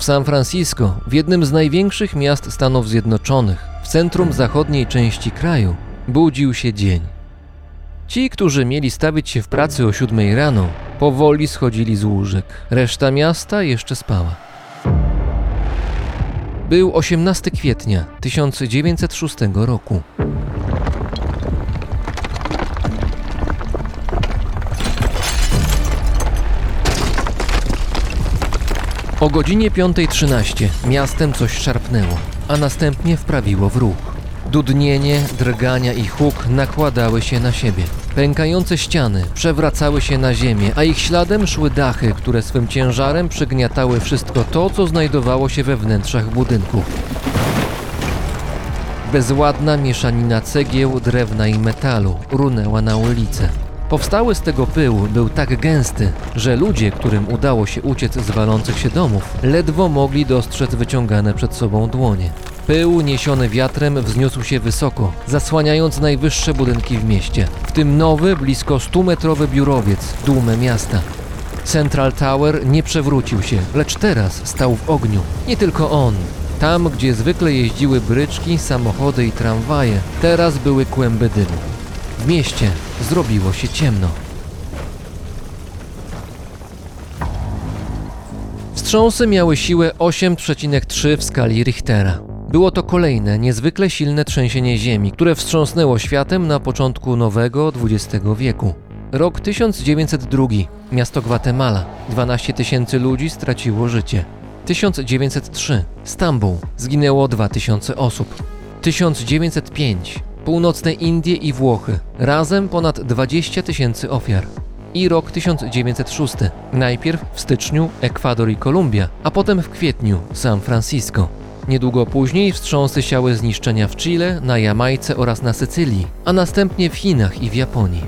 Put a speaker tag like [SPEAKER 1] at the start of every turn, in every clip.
[SPEAKER 1] W San Francisco, w jednym z największych miast Stanów Zjednoczonych, w centrum zachodniej części kraju, budził się dzień. Ci, którzy mieli stawić się w pracy o siódmej rano, powoli schodzili z łóżek. Reszta miasta jeszcze spała. Był 18 kwietnia 1906 roku. O godzinie 5.13 miastem coś szarpnęło, a następnie wprawiło w ruch. Dudnienie, drgania i huk nakładały się na siebie. Pękające ściany przewracały się na ziemię, a ich śladem szły dachy, które swym ciężarem przygniatały wszystko to, co znajdowało się we wnętrzach budynków. Bezładna mieszanina cegieł, drewna i metalu runęła na ulicę. Powstały z tego pył był tak gęsty, że ludzie, którym udało się uciec z walących się domów, ledwo mogli dostrzec wyciągane przed sobą dłonie. Pył niesiony wiatrem wzniósł się wysoko, zasłaniając najwyższe budynki w mieście, w tym nowy, blisko 100-metrowy biurowiec, dumę miasta. Central Tower nie przewrócił się, lecz teraz stał w ogniu. Nie tylko on. Tam, gdzie zwykle jeździły bryczki, samochody i tramwaje, teraz były kłęby dymu. W mieście zrobiło się ciemno. Wstrząsy miały siłę 8,3 w skali Richtera. Było to kolejne niezwykle silne trzęsienie ziemi, które wstrząsnęło światem na początku nowego XX wieku. Rok 1902. Miasto Gwatemala. 12 tysięcy ludzi straciło życie. 1903. Stambuł. Zginęło 2000 osób. 1905. Północne Indie i Włochy. Razem ponad 20 tysięcy ofiar. I rok 1906. Najpierw w styczniu Ekwador i Kolumbia, a potem w kwietniu San Francisco. Niedługo później wstrząsy siały zniszczenia w Chile, na Jamajce oraz na Sycylii, a następnie w Chinach i w Japonii.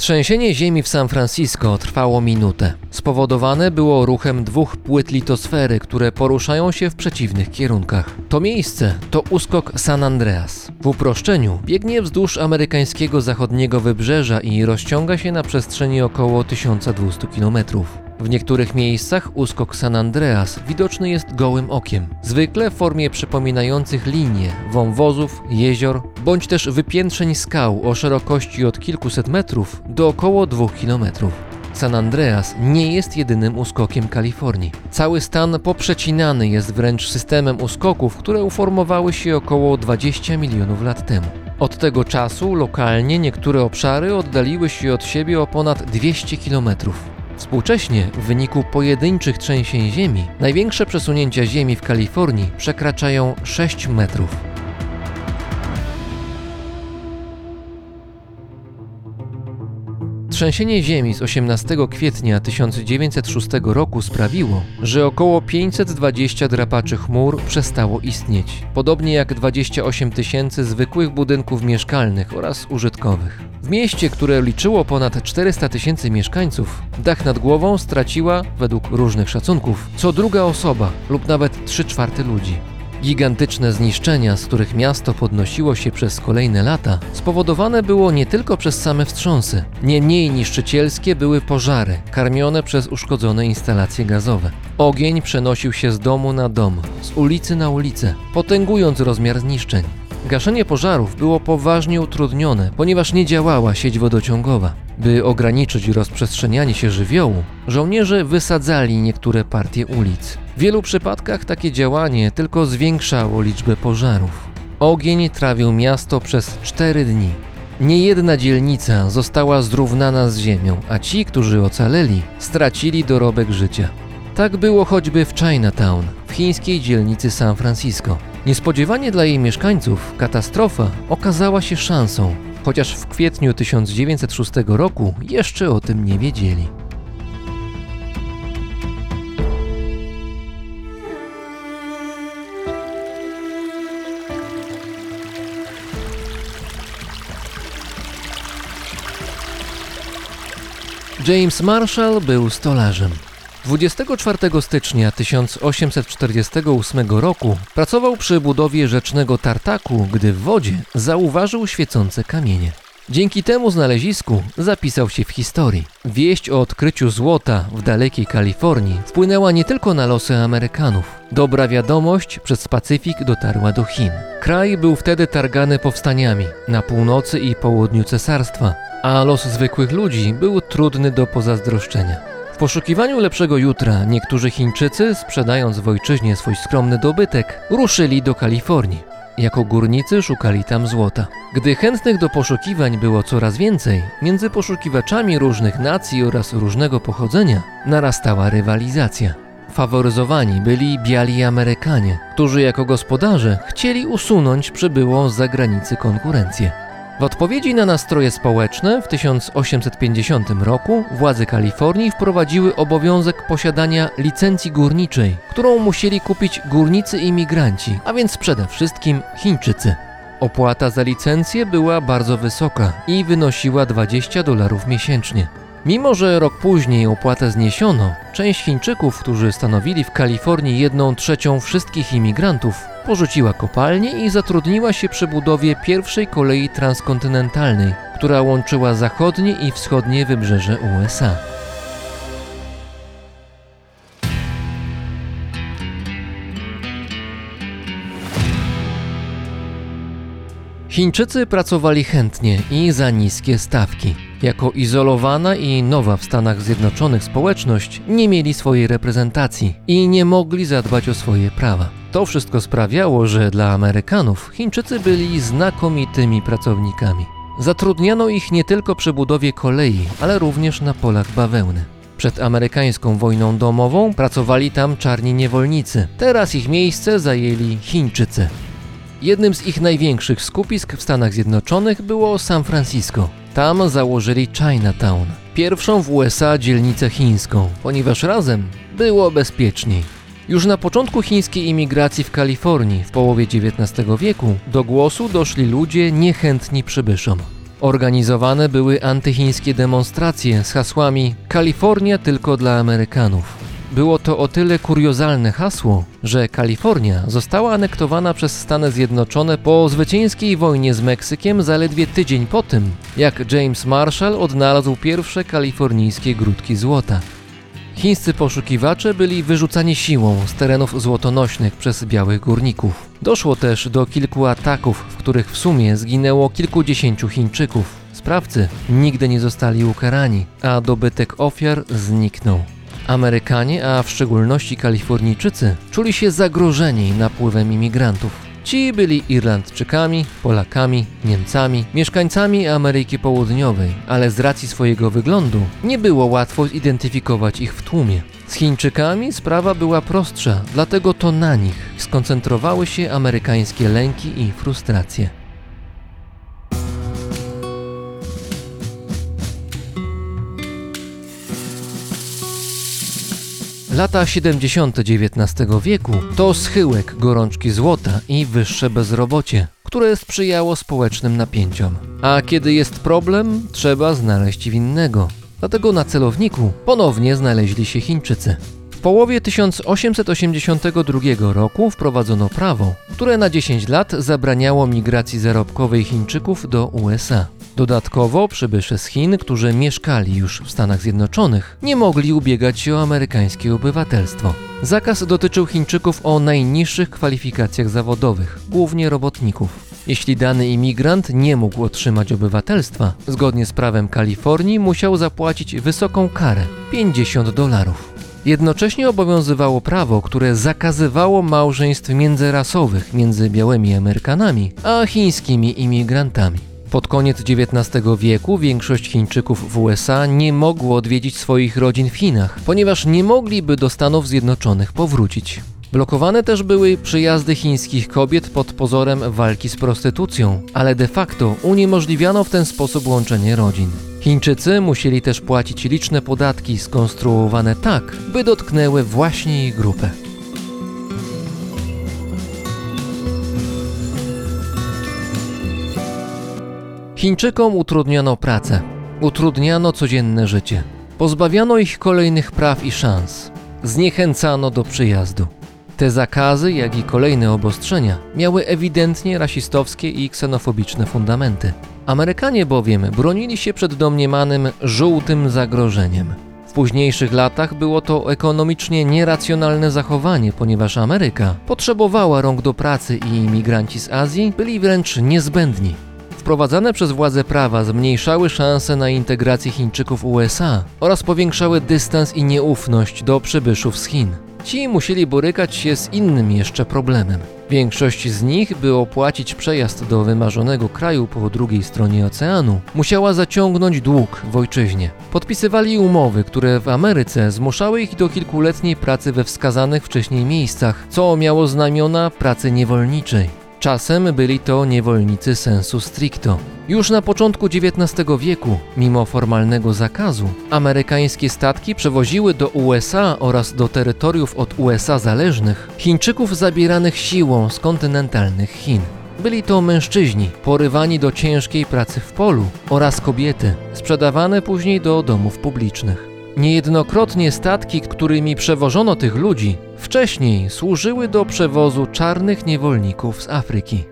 [SPEAKER 1] Trzęsienie ziemi w San Francisco trwało minutę. Spowodowane było ruchem dwóch płyt litosfery, które poruszają się w przeciwnych kierunkach. To miejsce to uskok San Andreas. W uproszczeniu biegnie wzdłuż amerykańskiego zachodniego wybrzeża i rozciąga się na przestrzeni około 1200 kilometrów. W niektórych miejscach uskok San Andreas widoczny jest gołym okiem, zwykle w formie przypominających linie wąwozów, jezior, bądź też wypiętrzeń skał o szerokości od kilkuset metrów do około dwóch kilometrów. San Andreas nie jest jedynym uskokiem Kalifornii. Cały stan poprzecinany jest wręcz systemem uskoków, które uformowały się około 20 milionów lat temu. Od tego czasu lokalnie niektóre obszary oddaliły się od siebie o ponad 200 kilometrów. Współcześnie, w wyniku pojedynczych trzęsień ziemi, największe przesunięcia ziemi w Kalifornii przekraczają 6 metrów. Trzęsienie ziemi z 18 kwietnia 1906 roku sprawiło, że około 520 drapaczy chmur przestało istnieć, podobnie jak 28 tysięcy zwykłych budynków mieszkalnych oraz użytkowych. W mieście, które liczyło ponad 400 tysięcy mieszkańców, dach nad głową straciła, według różnych szacunków, co druga osoba lub nawet 3 czwarte ludzi. Gigantyczne zniszczenia, z których miasto podnosiło się przez kolejne lata, spowodowane było nie tylko przez same wstrząsy. Nie mniej niszczycielskie były pożary, karmione przez uszkodzone instalacje gazowe. Ogień przenosił się z domu na dom, z ulicy na ulicę, potęgując rozmiar zniszczeń. Gaszenie pożarów było poważnie utrudnione, ponieważ nie działała sieć wodociągowa. By ograniczyć rozprzestrzenianie się żywiołu, żołnierze wysadzali niektóre partie ulic. W wielu przypadkach takie działanie tylko zwiększało liczbę pożarów. Ogień trawił miasto przez cztery dni. Niejedna dzielnica została zrównana z ziemią, a ci, którzy ocaleli, stracili dorobek życia. Tak było choćby w Chinatown, w chińskiej dzielnicy San Francisco. Niespodziewanie dla jej mieszkańców katastrofa okazała się szansą. chociaż w kwietniu 1906 roku jeszcze o tym nie wiedzieli. James Marshall był stolarzem. 24 stycznia 1848 roku pracował przy budowie rzecznego tartaku, gdy w wodzie zauważył świecące kamienie. Dzięki temu znalezisku zapisał się w historii. Wieść o odkryciu złota w dalekiej Kalifornii wpłynęła nie tylko na losy Amerykanów. Dobra wiadomość przez Pacyfik dotarła do Chin. Kraj był wtedy targany powstaniami na północy i południu cesarstwa, a los zwykłych ludzi był trudny do pozazdroszczenia. W poszukiwaniu lepszego jutra niektórzy Chińczycy, sprzedając w ojczyźnie swój skromny dobytek, ruszyli do Kalifornii. Jako górnicy szukali tam złota. Gdy chętnych do poszukiwań było coraz więcej, między poszukiwaczami różnych nacji oraz różnego pochodzenia narastała rywalizacja. Faworyzowani byli biali Amerykanie, którzy jako gospodarze chcieli usunąć przybyłą z zagranicy konkurencję. W odpowiedzi na nastroje społeczne w 1850 roku władze Kalifornii wprowadziły obowiązek posiadania licencji górniczej, którą musieli kupić górnicy imigranci, a więc przede wszystkim Chińczycy. Opłata za licencję była bardzo wysoka i wynosiła 20 dolarów miesięcznie. Mimo, że rok później opłatę zniesiono, część Chińczyków, którzy stanowili w Kalifornii jedną trzecią wszystkich imigrantów, porzuciła kopalnię i zatrudniła się przy budowie pierwszej kolei transkontynentalnej, która łączyła zachodnie i wschodnie wybrzeże USA. Chińczycy pracowali chętnie i za niskie stawki. Jako izolowana i nowa w Stanach Zjednoczonych społeczność nie mieli swojej reprezentacji i nie mogli zadbać o swoje prawa. To wszystko sprawiało, że dla Amerykanów Chińczycy byli znakomitymi pracownikami. Zatrudniano ich nie tylko przy budowie kolei, ale również na polach bawełny. Przed amerykańską wojną domową pracowali tam czarni niewolnicy. Teraz ich miejsce zajęli Chińczycy. Jednym z ich największych skupisk w Stanach Zjednoczonych było San Francisco. Tam założyli Chinatown, pierwszą w USA dzielnicę chińską, ponieważ razem było bezpieczniej. Już na początku chińskiej imigracji w Kalifornii w połowie XIX wieku do głosu doszli ludzie niechętni przybyszom. Organizowane były antychińskie demonstracje z hasłami Kalifornia tylko dla Amerykanów. Było to o tyle kuriozalne hasło, że Kalifornia została anektowana przez Stany Zjednoczone po zwycięskiej wojnie z Meksykiem zaledwie tydzień po tym, jak James Marshall odnalazł pierwsze kalifornijskie grudki złota. Chińscy poszukiwacze byli wyrzucani siłą z terenów złotonośnych przez białych górników. Doszło też do kilku ataków, w których w sumie zginęło kilkudziesięciu Chińczyków. Sprawcy nigdy nie zostali ukarani, a dobytek ofiar zniknął. Amerykanie, a w szczególności Kalifornijczycy, czuli się zagrożeni napływem imigrantów. Ci byli Irlandczykami, Polakami, Niemcami, mieszkańcami Ameryki Południowej, ale z racji swojego wyglądu nie było łatwo zidentyfikować ich w tłumie. Z Chińczykami sprawa była prostsza, dlatego to na nich skoncentrowały się amerykańskie lęki i frustracje. Lata 70. XIX wieku to schyłek gorączki złota i wyższe bezrobocie, które sprzyjało społecznym napięciom. A kiedy jest problem, trzeba znaleźć winnego. Dlatego na celowniku ponownie znaleźli się Chińczycy. W połowie 1882 roku wprowadzono prawo, które na 10 lat zabraniało migracji zarobkowej Chińczyków do USA. Dodatkowo przybysze z Chin, którzy mieszkali już w Stanach Zjednoczonych, nie mogli ubiegać się o amerykańskie obywatelstwo. Zakaz dotyczył Chińczyków o najniższych kwalifikacjach zawodowych, głównie robotników. Jeśli dany imigrant nie mógł otrzymać obywatelstwa, zgodnie z prawem Kalifornii musiał zapłacić wysoką karę 50 dolarów. Jednocześnie obowiązywało prawo, które zakazywało małżeństw międzyrasowych między białymi Amerykanami a chińskimi imigrantami. Pod koniec XIX wieku większość Chińczyków w USA nie mogło odwiedzić swoich rodzin w Chinach, ponieważ nie mogliby do Stanów Zjednoczonych powrócić. Blokowane też były przyjazdy chińskich kobiet pod pozorem walki z prostytucją, ale de facto uniemożliwiano w ten sposób łączenie rodzin. Chińczycy musieli też płacić liczne podatki skonstruowane tak, by dotknęły właśnie ich grupę. Chińczykom utrudniono pracę, utrudniano codzienne życie, pozbawiano ich kolejnych praw i szans, zniechęcano do przyjazdu. Te zakazy, jak i kolejne obostrzenia miały ewidentnie rasistowskie i ksenofobiczne fundamenty. Amerykanie bowiem bronili się przed domniemanym żółtym zagrożeniem. W późniejszych latach było to ekonomicznie nieracjonalne zachowanie, ponieważ Ameryka potrzebowała rąk do pracy i imigranci z Azji byli wręcz niezbędni. Wprowadzane przez władze prawa zmniejszały szanse na integrację Chińczyków USA oraz powiększały dystans i nieufność do przybyszów z Chin. Ci musieli borykać się z innym jeszcze problemem. Większość z nich, by opłacić przejazd do wymarzonego kraju po drugiej stronie oceanu, musiała zaciągnąć dług w ojczyźnie. Podpisywali umowy, które w Ameryce zmuszały ich do kilkuletniej pracy we wskazanych wcześniej miejscach, co miało znamiona pracy niewolniczej. Czasem byli to niewolnicy sensu stricto. Już na początku XIX wieku, mimo formalnego zakazu, amerykańskie statki przewoziły do USA oraz do terytoriów od USA zależnych Chińczyków zabieranych siłą z kontynentalnych Chin. Byli to mężczyźni, porywani do ciężkiej pracy w polu oraz kobiety, sprzedawane później do domów publicznych. Niejednokrotnie statki, którymi przewożono tych ludzi, wcześniej służyły do przewozu czarnych niewolników z Afryki.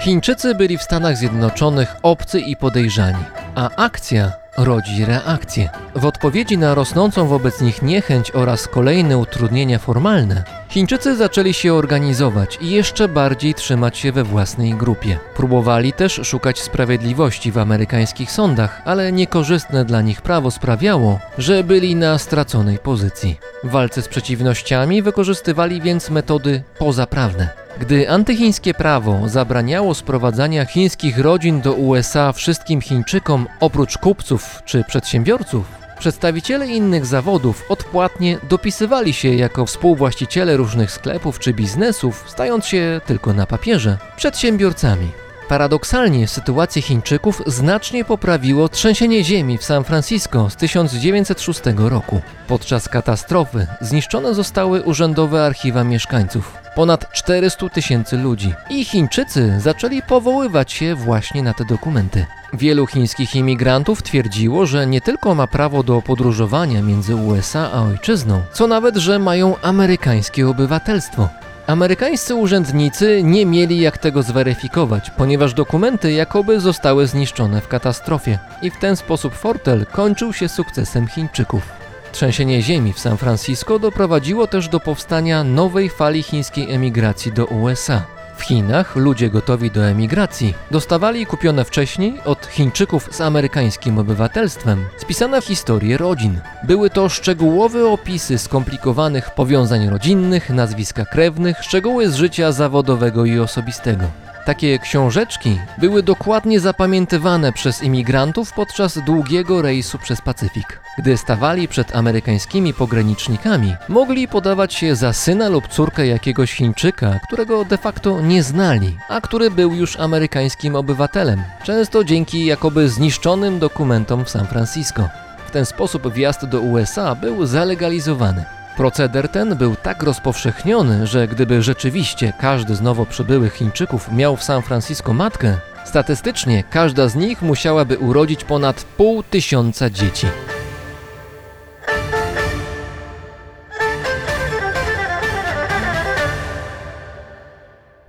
[SPEAKER 1] Chińczycy byli w Stanach Zjednoczonych obcy i podejrzani, a akcja rodzi reakcję. W odpowiedzi na rosnącą wobec nich niechęć oraz kolejne utrudnienia formalne, Chińczycy zaczęli się organizować i jeszcze bardziej trzymać się we własnej grupie. Próbowali też szukać sprawiedliwości w amerykańskich sądach, ale niekorzystne dla nich prawo sprawiało, że byli na straconej pozycji. W walce z przeciwnościami wykorzystywali więc metody pozaprawne. Gdy antychińskie prawo zabraniało sprowadzania chińskich rodzin do USA wszystkim Chińczykom oprócz kupców czy przedsiębiorców, Przedstawiciele innych zawodów odpłatnie dopisywali się jako współwłaściciele różnych sklepów czy biznesów, stając się tylko na papierze przedsiębiorcami. Paradoksalnie sytuację Chińczyków znacznie poprawiło trzęsienie ziemi w San Francisco z 1906 roku. Podczas katastrofy zniszczone zostały urzędowe archiwa mieszkańców. Ponad 400 tysięcy ludzi. I Chińczycy zaczęli powoływać się właśnie na te dokumenty. Wielu chińskich imigrantów twierdziło, że nie tylko ma prawo do podróżowania między USA a ojczyzną, co nawet, że mają amerykańskie obywatelstwo. Amerykańscy urzędnicy nie mieli jak tego zweryfikować, ponieważ dokumenty jakoby zostały zniszczone w katastrofie i w ten sposób fortel kończył się sukcesem Chińczyków. Trzęsienie ziemi w San Francisco doprowadziło też do powstania nowej fali chińskiej emigracji do USA. W Chinach ludzie gotowi do emigracji dostawali kupione wcześniej od Chińczyków z amerykańskim obywatelstwem spisane historie rodzin. Były to szczegółowe opisy skomplikowanych powiązań rodzinnych, nazwiska krewnych, szczegóły z życia zawodowego i osobistego. Takie książeczki były dokładnie zapamiętywane przez imigrantów podczas długiego rejsu przez Pacyfik. Gdy stawali przed amerykańskimi pogranicznikami, mogli podawać się za syna lub córkę jakiegoś Chińczyka, którego de facto nie znali, a który był już amerykańskim obywatelem, często dzięki jakoby zniszczonym dokumentom w San Francisco. W ten sposób wjazd do USA był zalegalizowany. Proceder ten był tak rozpowszechniony, że gdyby rzeczywiście każdy z nowo przybyłych Chińczyków miał w San Francisco matkę, statystycznie każda z nich musiałaby urodzić ponad pół tysiąca dzieci.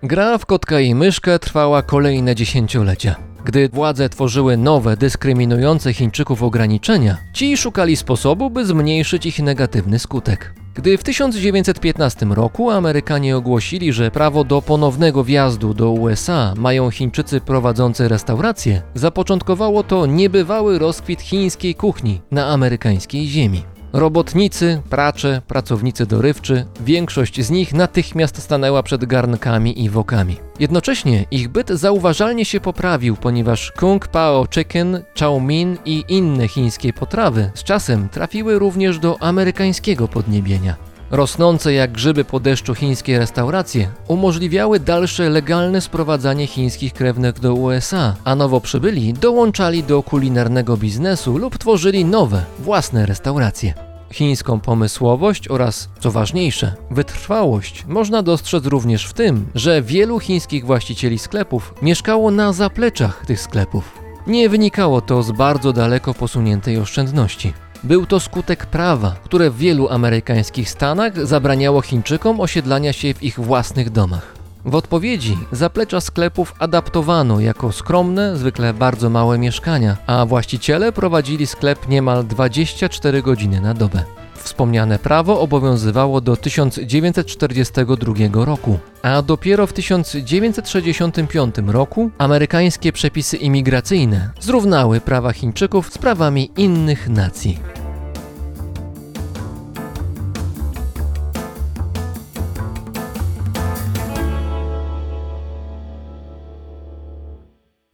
[SPEAKER 1] Gra w kotka i myszkę trwała kolejne dziesięciolecia. Gdy władze tworzyły nowe, dyskryminujące Chińczyków ograniczenia, ci szukali sposobu, by zmniejszyć ich negatywny skutek. Gdy w 1915 roku Amerykanie ogłosili, że prawo do ponownego wjazdu do USA mają Chińczycy prowadzący restauracje, zapoczątkowało to niebywały rozkwit chińskiej kuchni na amerykańskiej ziemi. Robotnicy, pracze, pracownicy dorywczy, większość z nich natychmiast stanęła przed garnkami i wokami. Jednocześnie ich byt zauważalnie się poprawił, ponieważ kung pao chicken, chow mein i inne chińskie potrawy z czasem trafiły również do amerykańskiego podniebienia. Rosnące jak grzyby po deszczu chińskie restauracje umożliwiały dalsze legalne sprowadzanie chińskich krewnych do USA, a nowo przybyli dołączali do kulinarnego biznesu lub tworzyli nowe, własne restauracje. Chińską pomysłowość oraz, co ważniejsze, wytrwałość można dostrzec również w tym, że wielu chińskich właścicieli sklepów mieszkało na zapleczach tych sklepów. Nie wynikało to z bardzo daleko posuniętej oszczędności. Był to skutek prawa, które w wielu amerykańskich stanach zabraniało Chińczykom osiedlania się w ich własnych domach. W odpowiedzi zaplecza sklepów adaptowano jako skromne, zwykle bardzo małe mieszkania, a właściciele prowadzili sklep niemal 24 godziny na dobę. Wspomniane prawo obowiązywało do 1942 roku, a dopiero w 1965 roku amerykańskie przepisy imigracyjne zrównały prawa Chińczyków z prawami innych nacji.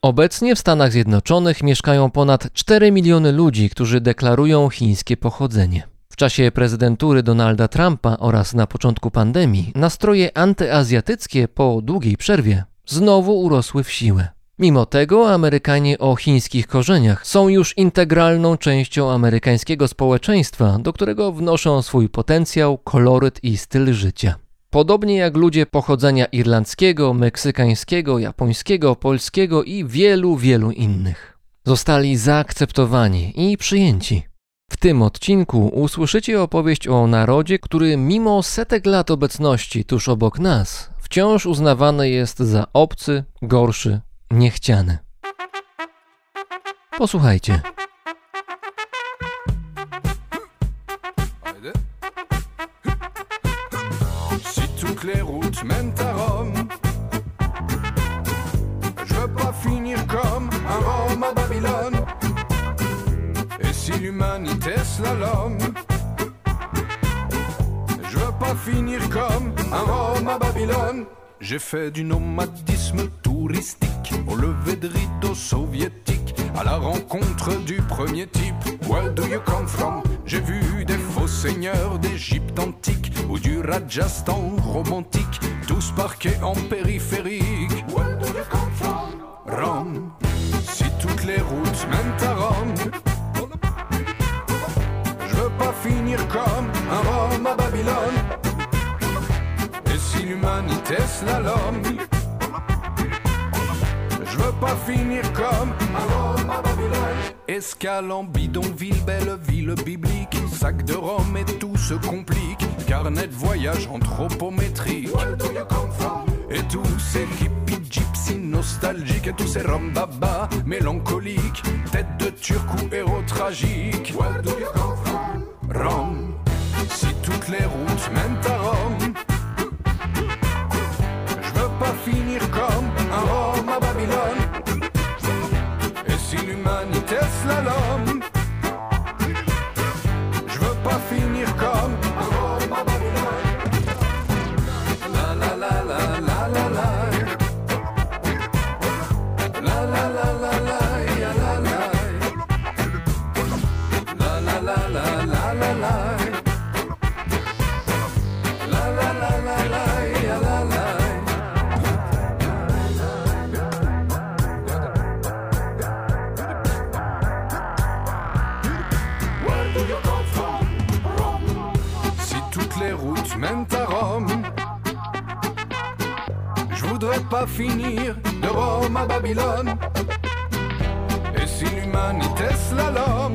[SPEAKER 1] Obecnie w Stanach Zjednoczonych mieszkają ponad 4 miliony ludzi, którzy deklarują chińskie pochodzenie. Czasie prezydentury Donalda Trumpa oraz na początku pandemii nastroje antyazjatyckie po długiej przerwie znowu urosły w siłę. Mimo tego Amerykanie o chińskich korzeniach są już integralną częścią amerykańskiego społeczeństwa, do którego wnoszą swój potencjał, koloryt i styl życia. Podobnie jak ludzie pochodzenia irlandzkiego, meksykańskiego, japońskiego, polskiego i wielu, wielu innych. Zostali zaakceptowani i przyjęci. W tym odcinku usłyszycie opowieść o narodzie, który mimo setek lat obecności tuż obok nas, wciąż uznawany jest za obcy, gorszy, niechciany. Posłuchajcie.
[SPEAKER 2] Je veux pas finir comme un si l'humanité slalom, je veux pas finir comme un Rome à Babylone. J'ai fait du nomadisme touristique au lever de rideau soviétique à la rencontre du premier type. Where do you come from? J'ai vu des faux seigneurs d'Égypte antique ou du Rajasthan romantique, tous parqués en périphérique. Where do you come from? Rome. Si toutes les routes mènent à finir comme un Rome à Babylone. Et si l'humanité slalom, je veux pas finir comme un Rome à Babylone. Escale en bidonville, belle ville biblique. Sac de Rome et tout se complique. Carnet de voyage anthropométrique. Et tous ces hippies gypsy nostalgiques. Et tous ces roms baba mélancoliques. Tête de turc ou héros tragique. Rome. Si toutes les routes mènent à Rome. Je veux pas finir comme un Rome à Babylone. Et si l'humanité slalom, pas finir de Rome à Babylone. Et si l'humanité slalom,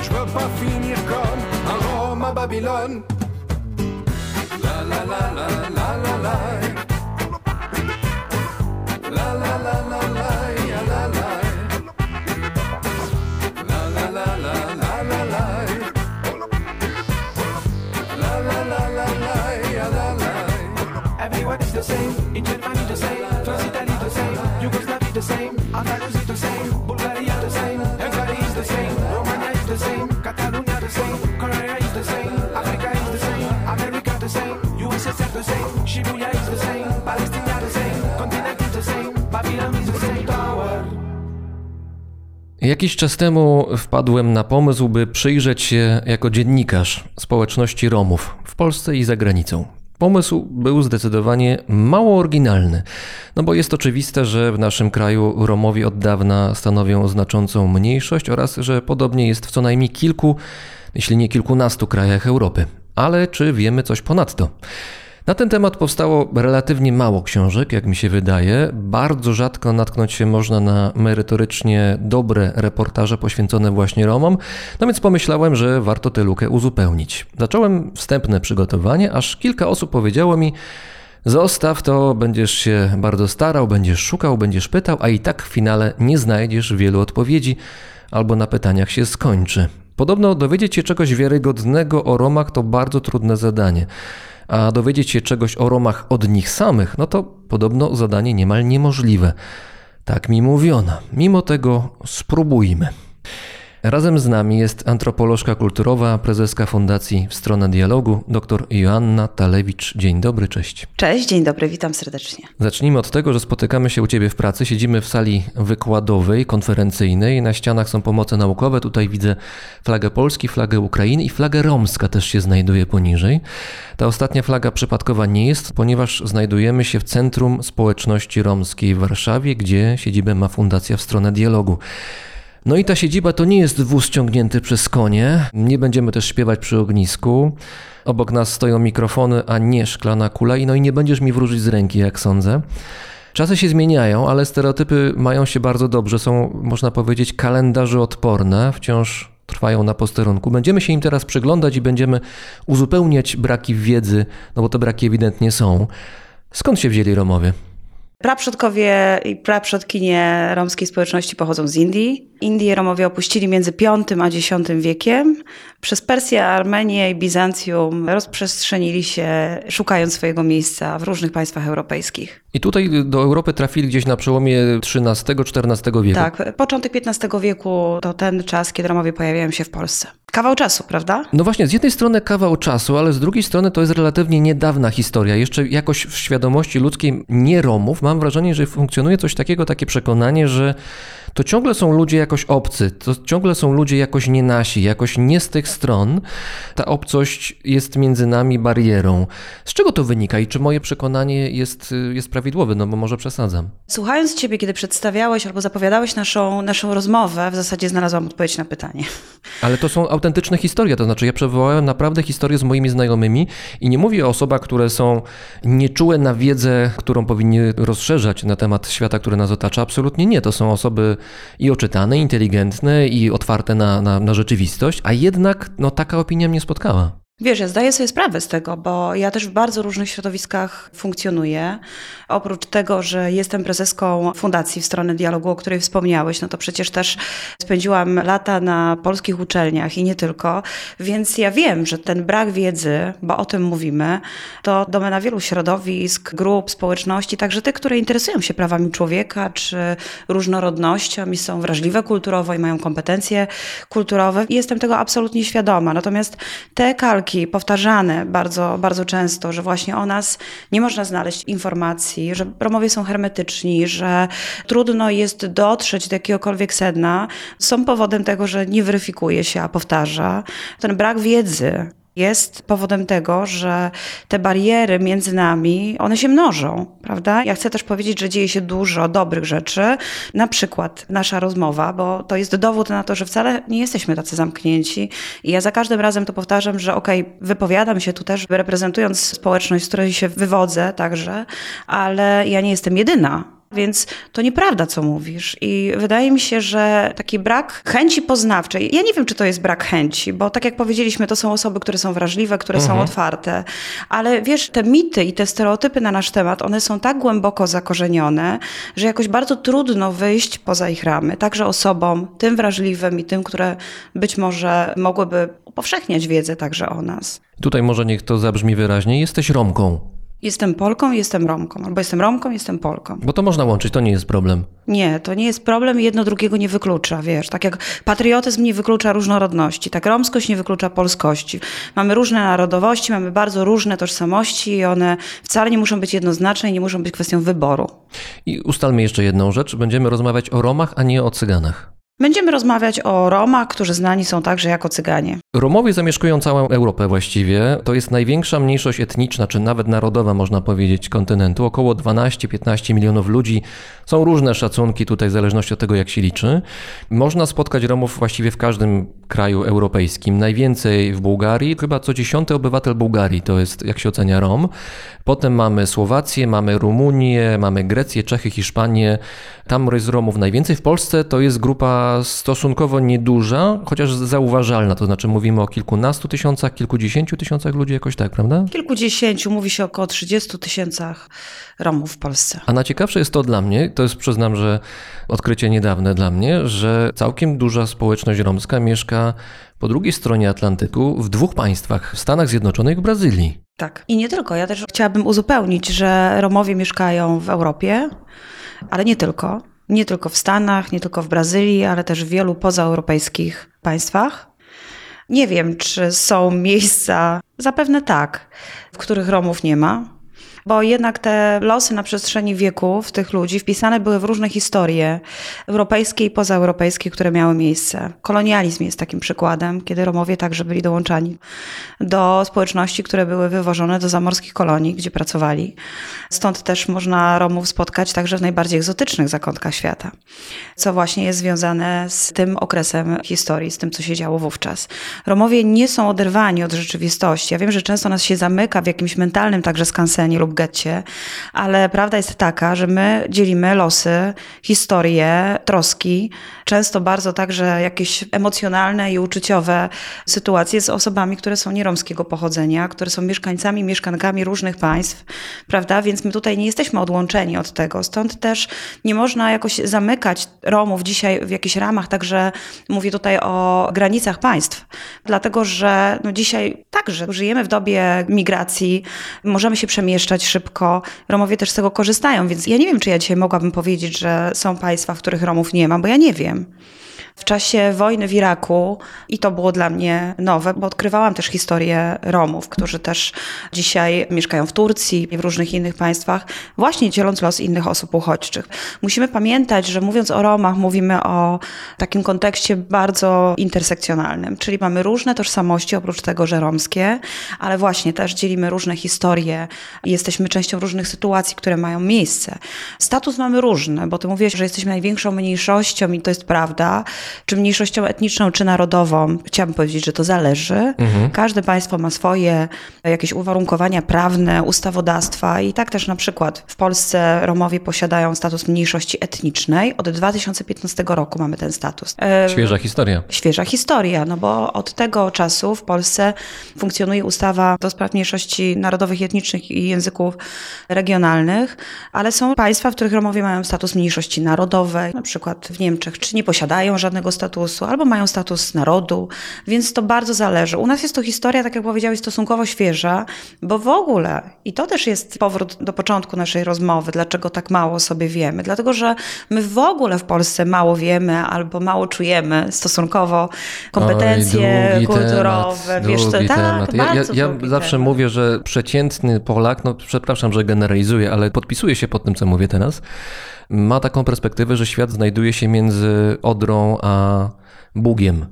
[SPEAKER 2] je veux pas finir comme un Rome à Babylone. La la la la la la la. La la la la
[SPEAKER 1] Jakiś czas temu wpadłem na pomysł, by przyjrzeć się jako dziennikarz społeczności Romów w Polsce i za granicą. Pomysł był zdecydowanie mało oryginalny, no bo jest oczywiste, że w naszym kraju Romowie od dawna stanowią znaczącą mniejszość oraz że podobnie jest w co najmniej kilku, jeśli nie kilkunastu krajach Europy. Ale czy wiemy coś ponadto? Na ten temat powstało relatywnie mało książek, jak mi się wydaje. Bardzo rzadko natknąć się można na merytorycznie dobre reportaże poświęcone właśnie Romom, no więc pomyślałem, że warto tę lukę uzupełnić. Zacząłem wstępne przygotowanie, aż kilka osób powiedziało mi, Zostaw to, będziesz się bardzo starał, będziesz szukał, będziesz pytał, a i tak w finale nie znajdziesz wielu odpowiedzi albo na pytaniach się skończy. Podobno dowiedzieć się czegoś wiarygodnego o Romach to bardzo trudne zadanie a dowiedzieć się czegoś o Romach od nich samych, no to podobno zadanie niemal niemożliwe. Tak mi mówiono. Mimo tego spróbujmy. Razem z nami jest antropolożka kulturowa, prezeska Fundacji w Stronę Dialogu, dr Joanna Talewicz. Dzień dobry, cześć.
[SPEAKER 3] Cześć, dzień dobry, witam serdecznie.
[SPEAKER 1] Zacznijmy od tego, że spotykamy się u Ciebie w pracy. Siedzimy w sali wykładowej, konferencyjnej. Na ścianach są pomoce naukowe. Tutaj widzę flagę Polski, flagę Ukrainy i flagę romska też się znajduje poniżej. Ta ostatnia flaga przypadkowa nie jest, ponieważ znajdujemy się w Centrum Społeczności Romskiej w Warszawie, gdzie siedzibę ma Fundacja w Stronę Dialogu. No i ta siedziba to nie jest wóz ciągnięty przez konie. Nie będziemy też śpiewać przy ognisku. Obok nas stoją mikrofony, a nie szklana kula. I no i nie będziesz mi wróżyć z ręki, jak sądzę. Czasy się zmieniają, ale stereotypy mają się bardzo dobrze. Są, można powiedzieć, kalendarze odporne. Wciąż trwają na posterunku. Będziemy się im teraz przyglądać i będziemy uzupełniać braki wiedzy, no bo te braki ewidentnie są. Skąd się wzięli Romowie?
[SPEAKER 3] Praprzodkowie i praprzodkinie romskiej społeczności pochodzą z Indii. Indię Romowie opuścili między V a X wiekiem. Przez Persję, Armenię i Bizancjum rozprzestrzenili się, szukając swojego miejsca w różnych państwach europejskich.
[SPEAKER 1] I tutaj do Europy trafili gdzieś na przełomie XIII-XIV wieku.
[SPEAKER 3] Tak, początek XV wieku to ten czas, kiedy Romowie pojawiają się w Polsce. Kawał czasu, prawda?
[SPEAKER 1] No właśnie, z jednej strony kawał czasu, ale z drugiej strony to jest relatywnie niedawna historia. Jeszcze jakoś w świadomości ludzkiej nie Romów mam wrażenie, że funkcjonuje coś takiego, takie przekonanie, że to ciągle są ludzie jakoś obcy, to ciągle są ludzie jakoś nie nasi, jakoś nie z tych stron. Ta obcość jest między nami barierą. Z czego to wynika i czy moje przekonanie jest, jest prawidłowe? No bo może przesadzam.
[SPEAKER 3] Słuchając Ciebie, kiedy przedstawiałeś albo zapowiadałeś naszą, naszą rozmowę, w zasadzie znalazłam odpowiedź na pytanie.
[SPEAKER 1] Ale to są autentyczne historie, to znaczy ja przywołałem naprawdę historie z moimi znajomymi i nie mówię o osobach, które są nieczułe na wiedzę, którą powinny rozszerzać na temat świata, który nas otacza. Absolutnie nie. To są osoby i oczytane, inteligentne i otwarte na, na, na rzeczywistość, a jednak no, taka opinia mnie spotkała.
[SPEAKER 3] Wiesz, ja zdaję sobie sprawę z tego, bo ja też w bardzo różnych środowiskach funkcjonuję. Oprócz tego, że jestem prezeską Fundacji w stronę dialogu, o której wspomniałeś, no to przecież też spędziłam lata na polskich uczelniach i nie tylko, więc ja wiem, że ten brak wiedzy, bo o tym mówimy, to domena wielu środowisk, grup, społeczności, także tych, które interesują się prawami człowieka czy różnorodnością i są wrażliwe kulturowo i mają kompetencje kulturowe. I jestem tego absolutnie świadoma. Natomiast te kalki powtarzane bardzo, bardzo często, że właśnie o nas nie można znaleźć informacji, że Romowie są hermetyczni, że trudno jest dotrzeć do jakiegokolwiek sedna, są powodem tego, że nie weryfikuje się, a powtarza. Ten brak wiedzy jest powodem tego, że te bariery między nami, one się mnożą, prawda? Ja chcę też powiedzieć, że dzieje się dużo dobrych rzeczy, na przykład nasza rozmowa, bo to jest dowód na to, że wcale nie jesteśmy tacy zamknięci i ja za każdym razem to powtarzam, że okej, okay, wypowiadam się tu też reprezentując społeczność, z której się wywodzę także, ale ja nie jestem jedyna. Więc to nieprawda, co mówisz. I wydaje mi się, że taki brak chęci poznawczej, ja nie wiem, czy to jest brak chęci, bo tak jak powiedzieliśmy, to są osoby, które są wrażliwe, które mhm. są otwarte, ale wiesz, te mity i te stereotypy na nasz temat, one są tak głęboko zakorzenione, że jakoś bardzo trudno wyjść poza ich ramy. Także osobom, tym wrażliwym i tym, które być może mogłyby upowszechniać wiedzę także o nas.
[SPEAKER 1] Tutaj może niech to zabrzmi wyraźnie. Jesteś Romką.
[SPEAKER 3] Jestem Polką, jestem Romką, albo jestem Romką, jestem Polką.
[SPEAKER 1] Bo to można łączyć, to nie jest problem.
[SPEAKER 3] Nie, to nie jest problem i jedno drugiego nie wyklucza, wiesz. Tak jak patriotyzm nie wyklucza różnorodności, tak romskość nie wyklucza polskości. Mamy różne narodowości, mamy bardzo różne tożsamości i one wcale nie muszą być jednoznaczne i nie muszą być kwestią wyboru.
[SPEAKER 1] I ustalmy jeszcze jedną rzecz. Będziemy rozmawiać o Romach, a nie o Cyganach.
[SPEAKER 3] Będziemy rozmawiać o Romach, którzy znani są także jako Cyganie.
[SPEAKER 1] Romowie zamieszkują całą Europę właściwie. To jest największa mniejszość etniczna, czy nawet narodowa, można powiedzieć, kontynentu. Około 12-15 milionów ludzi. Są różne szacunki tutaj, w zależności od tego, jak się liczy. Można spotkać Romów właściwie w każdym kraju europejskim. Najwięcej w Bułgarii. Chyba co dziesiąty obywatel Bułgarii to jest, jak się ocenia, Rom. Potem mamy Słowację, mamy Rumunię, mamy Grecję, Czechy, Hiszpanię. Tam jest Romów najwięcej. W Polsce to jest grupa stosunkowo nieduża, chociaż zauważalna. To znaczy mówimy o kilkunastu tysiącach, kilkudziesięciu tysiącach ludzi jakoś tak, prawda?
[SPEAKER 3] Kilkudziesięciu, mówi się około 30 tysiącach Romów w Polsce.
[SPEAKER 1] A najciekawsze jest to dla mnie, to jest przyznam, że odkrycie niedawne dla mnie, że całkiem duża społeczność romska mieszka po drugiej stronie Atlantyku w dwóch państwach, w Stanach Zjednoczonych i Brazylii.
[SPEAKER 3] Tak. I nie tylko. Ja też chciałabym uzupełnić, że Romowie mieszkają w Europie, ale nie tylko. Nie tylko w Stanach, nie tylko w Brazylii, ale też w wielu pozaeuropejskich państwach. Nie wiem, czy są miejsca, zapewne tak, w których Romów nie ma, bo jednak te losy na przestrzeni wieków tych ludzi wpisane były w różne historie europejskie i pozaeuropejskie, które miały miejsce. Kolonializm jest takim przykładem, kiedy Romowie także byli dołączani do społeczności, które były wywożone do zamorskich kolonii, gdzie pracowali. Stąd też można Romów spotkać także w najbardziej egzotycznych zakątkach świata, co właśnie jest związane z tym okresem historii, z tym, co się działo wówczas. Romowie nie są oderwani od rzeczywistości. Ja wiem, że często nas się zamyka w jakimś mentalnym także skansenie lub getcie, ale prawda jest taka, że my dzielimy losy, historie, troski, często bardzo także jakieś emocjonalne i uczuciowe sytuacje z osobami, które są nieromskiego pochodzenia, które są mieszkańcami, mieszkankami różnych państw, prawda? Więc my tutaj nie jesteśmy odłączeni od tego. Stąd też nie można jakoś zamykać Romów dzisiaj w jakichś ramach, także mówię tutaj o granicach państw, dlatego że no dzisiaj także żyjemy w dobie migracji, możemy się przemieszczać szybko. Romowie też z tego korzystają, więc ja nie wiem, czy ja dzisiaj mogłabym powiedzieć, że są państwa, w których Romów nie ma, bo ja nie wiem. W czasie wojny w Iraku, i to było dla mnie nowe, bo odkrywałam też historię Romów, którzy też dzisiaj mieszkają w Turcji i w różnych innych państwach, właśnie dzieląc los innych osób uchodźczych. Musimy pamiętać, że mówiąc o Romach, mówimy o takim kontekście bardzo intersekcjonalnym, czyli mamy różne tożsamości, oprócz tego, że romskie, ale właśnie też dzielimy różne historie, jesteśmy częścią różnych sytuacji, które mają miejsce. Status mamy różny, bo ty mówiłeś, że jesteśmy największą mniejszością i to jest prawda, czy mniejszością etniczną, czy narodową. Chciałabym powiedzieć, że to zależy. Każde państwo ma swoje jakieś uwarunkowania prawne, ustawodawstwa i tak też na przykład w Polsce Romowie posiadają status mniejszości etnicznej. Od 2015 roku mamy ten status. E,
[SPEAKER 1] Świeża historia.
[SPEAKER 3] Świeża historia, no bo od tego czasu w Polsce funkcjonuje ustawa do spraw mniejszości narodowych, etnicznych i języków regionalnych, ale są państwa, w których Romowie mają status mniejszości narodowej, na przykład w Niemczech, czy nie posiadają żadnego statusu, albo mają status narodu, więc to bardzo zależy. U nas jest to historia, tak jak powiedziałeś, stosunkowo świeża, bo w ogóle, i to też jest powrót do początku naszej rozmowy, dlaczego tak mało sobie wiemy, dlatego że my w ogóle w Polsce mało wiemy albo mało czujemy stosunkowo kompetencje
[SPEAKER 1] Oj,
[SPEAKER 3] kulturowe,
[SPEAKER 1] temat,
[SPEAKER 3] wiesz, to, tak.
[SPEAKER 1] Ja, ja, ja zawsze
[SPEAKER 3] temat.
[SPEAKER 1] mówię, że przeciętny Polak, no przepraszam, że generalizuję, ale podpisuję się pod tym, co mówię teraz, ma taką perspektywę, że świat znajduje się między Odrą a Bugiem.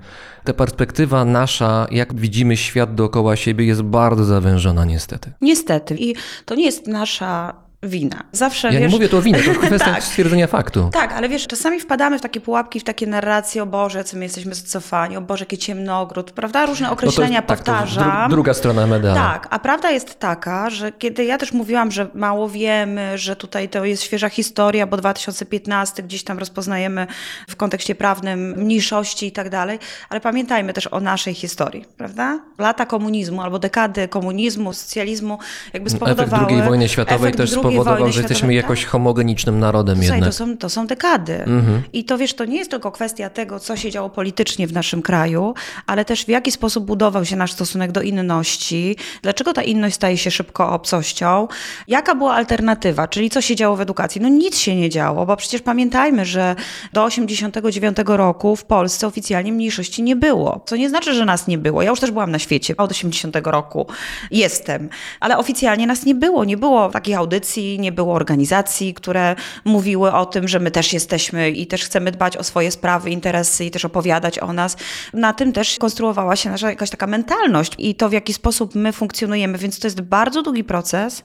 [SPEAKER 1] Ta perspektywa nasza, jak widzimy świat dookoła siebie, jest bardzo zawężona niestety.
[SPEAKER 3] Niestety. I to nie jest nasza wina. Zawsze,
[SPEAKER 1] Ja nie
[SPEAKER 3] wiesz,
[SPEAKER 1] mówię tu o winie, to kwestia
[SPEAKER 3] Tak.
[SPEAKER 1] stwierdzenia faktu.
[SPEAKER 3] Tak, ale wiesz, czasami wpadamy w takie pułapki, w takie narracje, o Boże, co my jesteśmy zacofani, o Boże, jakie ciemnogród, prawda? Różne
[SPEAKER 1] No to
[SPEAKER 3] określenia
[SPEAKER 1] tak, to
[SPEAKER 3] powtarzam.
[SPEAKER 1] dru- druga strona medalu.
[SPEAKER 3] Tak, a prawda jest taka, że kiedy ja też mówiłam, że mało wiemy, że tutaj to jest świeża historia, bo 2015 gdzieś tam rozpoznajemy w kontekście prawnym mniejszości i tak dalej, ale pamiętajmy też o naszej historii, prawda? Lata komunizmu albo dekady komunizmu, socjalizmu jakby spowodowały...
[SPEAKER 1] Efekt II wojny światowej
[SPEAKER 3] efekt
[SPEAKER 1] też spowodował, że jesteśmy jakoś
[SPEAKER 3] tak.
[SPEAKER 1] homogenicznym narodem
[SPEAKER 3] Słuchaj,
[SPEAKER 1] jednak.
[SPEAKER 3] to są, to są dekady.
[SPEAKER 1] Mhm.
[SPEAKER 3] I to wiesz, to nie jest tylko kwestia tego, co się działo politycznie w naszym kraju, ale też w jaki sposób budował się nasz stosunek do inności, dlaczego ta inność staje się szybko obcością, jaka była alternatywa, czyli co się działo w edukacji. No nic się nie działo, bo przecież pamiętajmy, że do 89 roku w Polsce oficjalnie mniejszości nie było. Co nie znaczy, że nas nie było. Ja już też byłam na świecie od 80 roku. Jestem. Ale oficjalnie nas nie było. Nie było takich audycji, Nie było organizacji, które mówiły o tym, że my też jesteśmy i też chcemy dbać o swoje sprawy, interesy i też opowiadać o nas. Na tym też konstruowała się nasza jakaś taka mentalność i to, w jaki sposób my funkcjonujemy, więc to jest bardzo długi proces,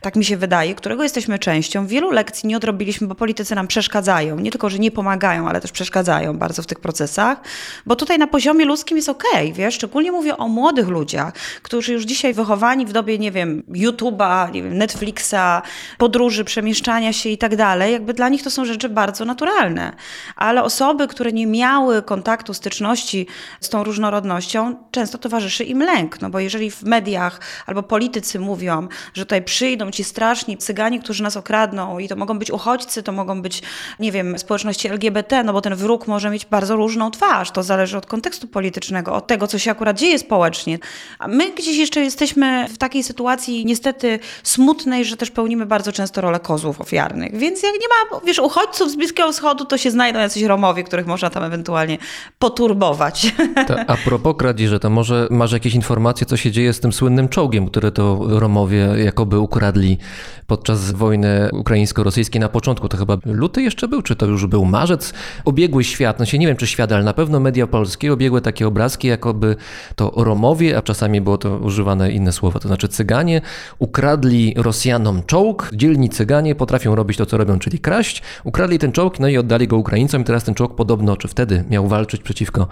[SPEAKER 3] tak mi się wydaje, którego jesteśmy częścią. Wielu lekcji nie odrobiliśmy, bo politycy nam przeszkadzają. Nie tylko, że nie pomagają, ale też przeszkadzają bardzo w tych procesach, bo tutaj na poziomie ludzkim jest okej, wiesz, szczególnie mówię o młodych ludziach, którzy już dzisiaj wychowani w dobie, nie wiem, YouTube'a, Netflixa, podróży, przemieszczania się i tak dalej, jakby dla nich to są rzeczy bardzo naturalne. Ale osoby, które nie miały kontaktu, styczności z tą różnorodnością, często towarzyszy im lęk, no bo jeżeli w mediach albo politycy mówią, że tutaj przyjdą ci straszni cyganie, którzy nas okradną i to mogą być uchodźcy, to mogą być, nie wiem, społeczności LGBT, no bo ten wróg może mieć bardzo różną twarz, to zależy od kontekstu politycznego, od tego, co się akurat dzieje społecznie. A my gdzieś jeszcze jesteśmy w takiej sytuacji niestety smutnej, że też pełnimy bardzo często rolę kozłów ofiarnych. Więc jak nie ma, wiesz, uchodźców z Bliskiego Wschodu, to się znajdą jacyś Romowie, których można tam ewentualnie poturbować.
[SPEAKER 1] To a propos kradzieży, to może masz jakieś informacje, co się dzieje z tym słynnym czołgiem, który to Romowie jakoby ukradli podczas wojny ukraińsko-rosyjskiej na początku. To chyba luty jeszcze był, czy to już był marzec? Obiegły świat, no się nie wiem czy świat, ale na pewno media polskie obiegły takie obrazki, jakoby to Romowie, a czasami było to używane inne słowa, to znaczy cyganie, ukradli Rosjanom czołg. Dzielni cyganie potrafią robić to, co robią, czyli kraść. Ukradli ten czołg, no i oddali go Ukraińcom i teraz ten czołg podobno, czy wtedy miał walczyć przeciwko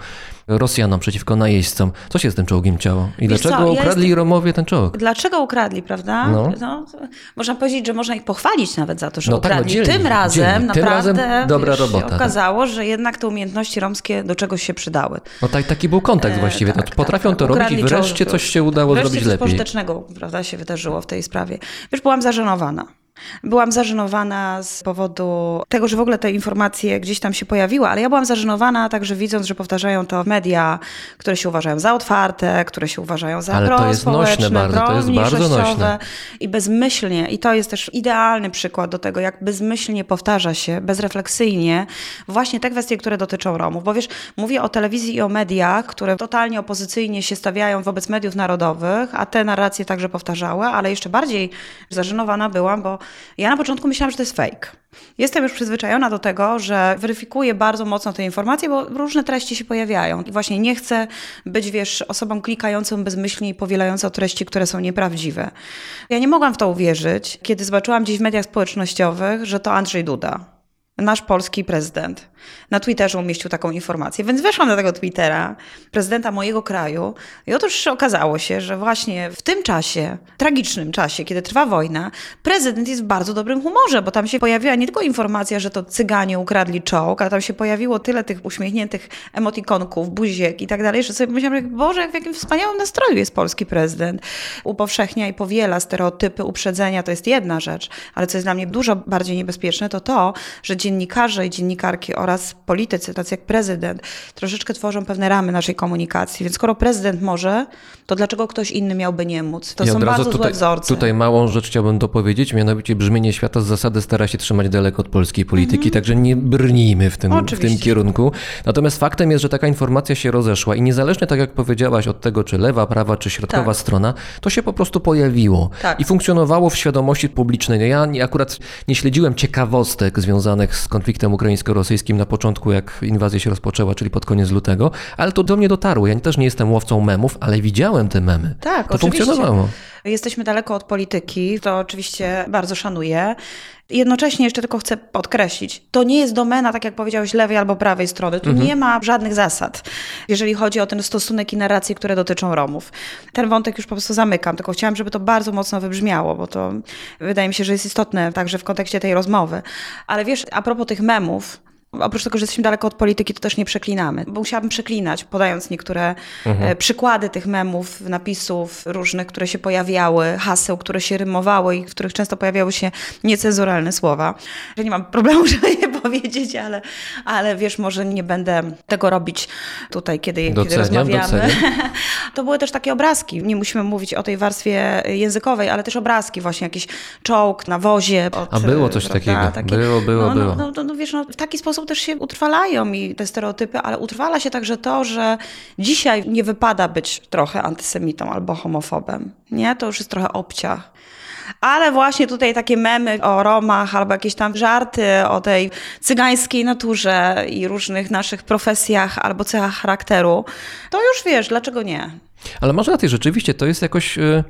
[SPEAKER 1] Rosjanom, przeciwko najeźdźcom. Co się z tym czołgiem działo? I
[SPEAKER 3] Wiesz co,
[SPEAKER 1] dlaczego
[SPEAKER 3] ja
[SPEAKER 1] ukradli
[SPEAKER 3] jestem-
[SPEAKER 1] Romowie ten czołg?
[SPEAKER 3] Dlaczego ukradli, prawda?
[SPEAKER 1] No.
[SPEAKER 3] to można powiedzieć, że można ich pochwalić nawet za to, że
[SPEAKER 1] No tak, no
[SPEAKER 3] ukradli. tym razem
[SPEAKER 1] dzielni. Tym
[SPEAKER 3] naprawdę
[SPEAKER 1] razem dobra
[SPEAKER 3] wiesz,
[SPEAKER 1] robota, tak.
[SPEAKER 3] się okazało, że jednak te umiejętności romskie do czegoś się przydały.
[SPEAKER 1] No tak, taki był kontekst właściwie.
[SPEAKER 3] tak,
[SPEAKER 1] no, potrafią
[SPEAKER 3] tak,
[SPEAKER 1] to
[SPEAKER 3] tak.
[SPEAKER 1] robić i
[SPEAKER 3] Ukradli
[SPEAKER 1] wreszcie
[SPEAKER 3] czołg.
[SPEAKER 1] coś się udało
[SPEAKER 3] Wreszcie
[SPEAKER 1] zrobić
[SPEAKER 3] coś
[SPEAKER 1] lepiej.
[SPEAKER 3] pożytecznego prawda, się wydarzyło w tej sprawie. Wiesz, byłam zażenowana. Byłam zażenowana z powodu tego, że w ogóle te informacje gdzieś tam się pojawiły, ale ja byłam zażenowana także widząc, że powtarzają to media, które się uważają za otwarte, które się uważają za
[SPEAKER 1] Ale to jest nośne
[SPEAKER 3] prospołeczne,
[SPEAKER 1] bardzo, to jest bardzo
[SPEAKER 3] promniejszościowe
[SPEAKER 1] nośne.
[SPEAKER 3] I bezmyślnie, i to jest też idealny przykład do tego, jak bezmyślnie powtarza się, bezrefleksyjnie właśnie te kwestie, które dotyczą Romów. Bo wiesz, mówię o telewizji i o mediach, które totalnie opozycyjnie się stawiają wobec mediów narodowych, a te narracje także powtarzały, ale jeszcze bardziej zażenowana byłam, bo ja na początku myślałam, że to jest fake. Jestem już przyzwyczajona do tego, że weryfikuję bardzo mocno te informacje, bo różne treści się pojawiają. I właśnie nie chcę być, wiesz, osobą klikającą bezmyślnie i powielającą treści, które są nieprawdziwe. Ja nie mogłam w to uwierzyć, kiedy zobaczyłam gdzieś w mediach społecznościowych, że to Andrzej Duda, nasz polski prezydent, na Twitterze umieścił taką informację. Więc weszłam na tego Twittera, prezydenta mojego kraju, i otóż okazało się, że właśnie w tym czasie, tragicznym czasie, kiedy trwa wojna, prezydent jest w bardzo dobrym humorze, bo tam się pojawiła nie tylko informacja, że to cyganie ukradli czołg, ale tam się pojawiło tyle tych uśmiechniętych emotikonków, buziek i tak dalej, że sobie pomyślałam, Boże, w jakim wspaniałym nastroju jest polski prezydent. Upowszechnia i powiela stereotypy, uprzedzenia, to jest jedna rzecz, ale co jest dla mnie dużo bardziej niebezpieczne, to to, że dziennikarze i dziennikarki oraz politycy, tacy jak prezydent, troszeczkę tworzą pewne ramy naszej komunikacji. Więc skoro prezydent może, to dlaczego ktoś inny miałby nie móc? To
[SPEAKER 1] I
[SPEAKER 3] są bardzo
[SPEAKER 1] tutaj,
[SPEAKER 3] złe wzorce.
[SPEAKER 1] tutaj małą rzecz chciałbym dopowiedzieć, mianowicie brzmienie świata z zasady stara się trzymać daleko od polskiej polityki, także nie brnijmy w tym, w tym
[SPEAKER 3] Mhm.
[SPEAKER 1] Kierunku. Natomiast faktem jest, że taka informacja się rozeszła i niezależnie, tak jak powiedziałaś, od tego, czy lewa, prawa, czy środkowa
[SPEAKER 3] Tak.
[SPEAKER 1] strona, to się po prostu pojawiło
[SPEAKER 3] Tak.
[SPEAKER 1] i funkcjonowało w świadomości publicznej. No Ja akurat nie śledziłem ciekawostek związanych z konfliktem ukraińsko-rosyjskim na początku, jak inwazja się rozpoczęła, czyli pod koniec lutego, ale to do mnie dotarło. Ja też nie jestem łowcą memów, ale widziałem te memy.
[SPEAKER 3] Tak,
[SPEAKER 1] to
[SPEAKER 3] oczywiście.
[SPEAKER 1] funkcjonowało.
[SPEAKER 3] Jesteśmy daleko od polityki, to oczywiście bardzo szanuję. Jednocześnie jeszcze tylko chcę podkreślić, to nie jest domena, tak jak powiedziałeś, lewej albo prawej strony. Tu nie ma żadnych zasad, jeżeli chodzi o ten stosunek i narracje, które dotyczą Romów. Ten wątek już po prostu zamykam, tylko chciałam, żeby to bardzo mocno wybrzmiało, bo to wydaje mi się, że jest istotne także w kontekście tej rozmowy. Ale wiesz, a propos tych memów, Oprócz tego, że jesteśmy daleko od polityki, to też nie przeklinamy. Bo musiałabym przeklinać, podając niektóre e, przykłady tych memów, napisów różnych, które się pojawiały, haseł, które się rymowały i w których często pojawiały się niecenzuralne słowa. Że nie mam problemu, żeby je powiedzieć, ale, ale wiesz, może nie będę tego robić tutaj, kiedy, kiedy
[SPEAKER 1] Doceniam,
[SPEAKER 3] rozmawiamy.
[SPEAKER 1] doceniam.
[SPEAKER 3] To były też takie obrazki. Nie musimy mówić o tej warstwie językowej, ale też obrazki, właśnie jakiś czołg na wozie. Od,
[SPEAKER 1] A było coś
[SPEAKER 3] prawda,
[SPEAKER 1] takiego. Było, było,
[SPEAKER 3] no,
[SPEAKER 1] było.
[SPEAKER 3] No, no, no, wiesz, no, w taki sposób też się utrwalają i te stereotypy, ale utrwala się także to, że dzisiaj nie wypada być trochę antysemitą albo homofobem. Nie? To już jest trochę obciach. Ale właśnie tutaj takie memy o Romach albo jakieś tam żarty o tej cygańskiej naturze i różnych naszych profesjach albo cechach charakteru, to już wiesz, dlaczego nie?
[SPEAKER 1] Ale masz rację, rzeczywiście to jest jakoś. y,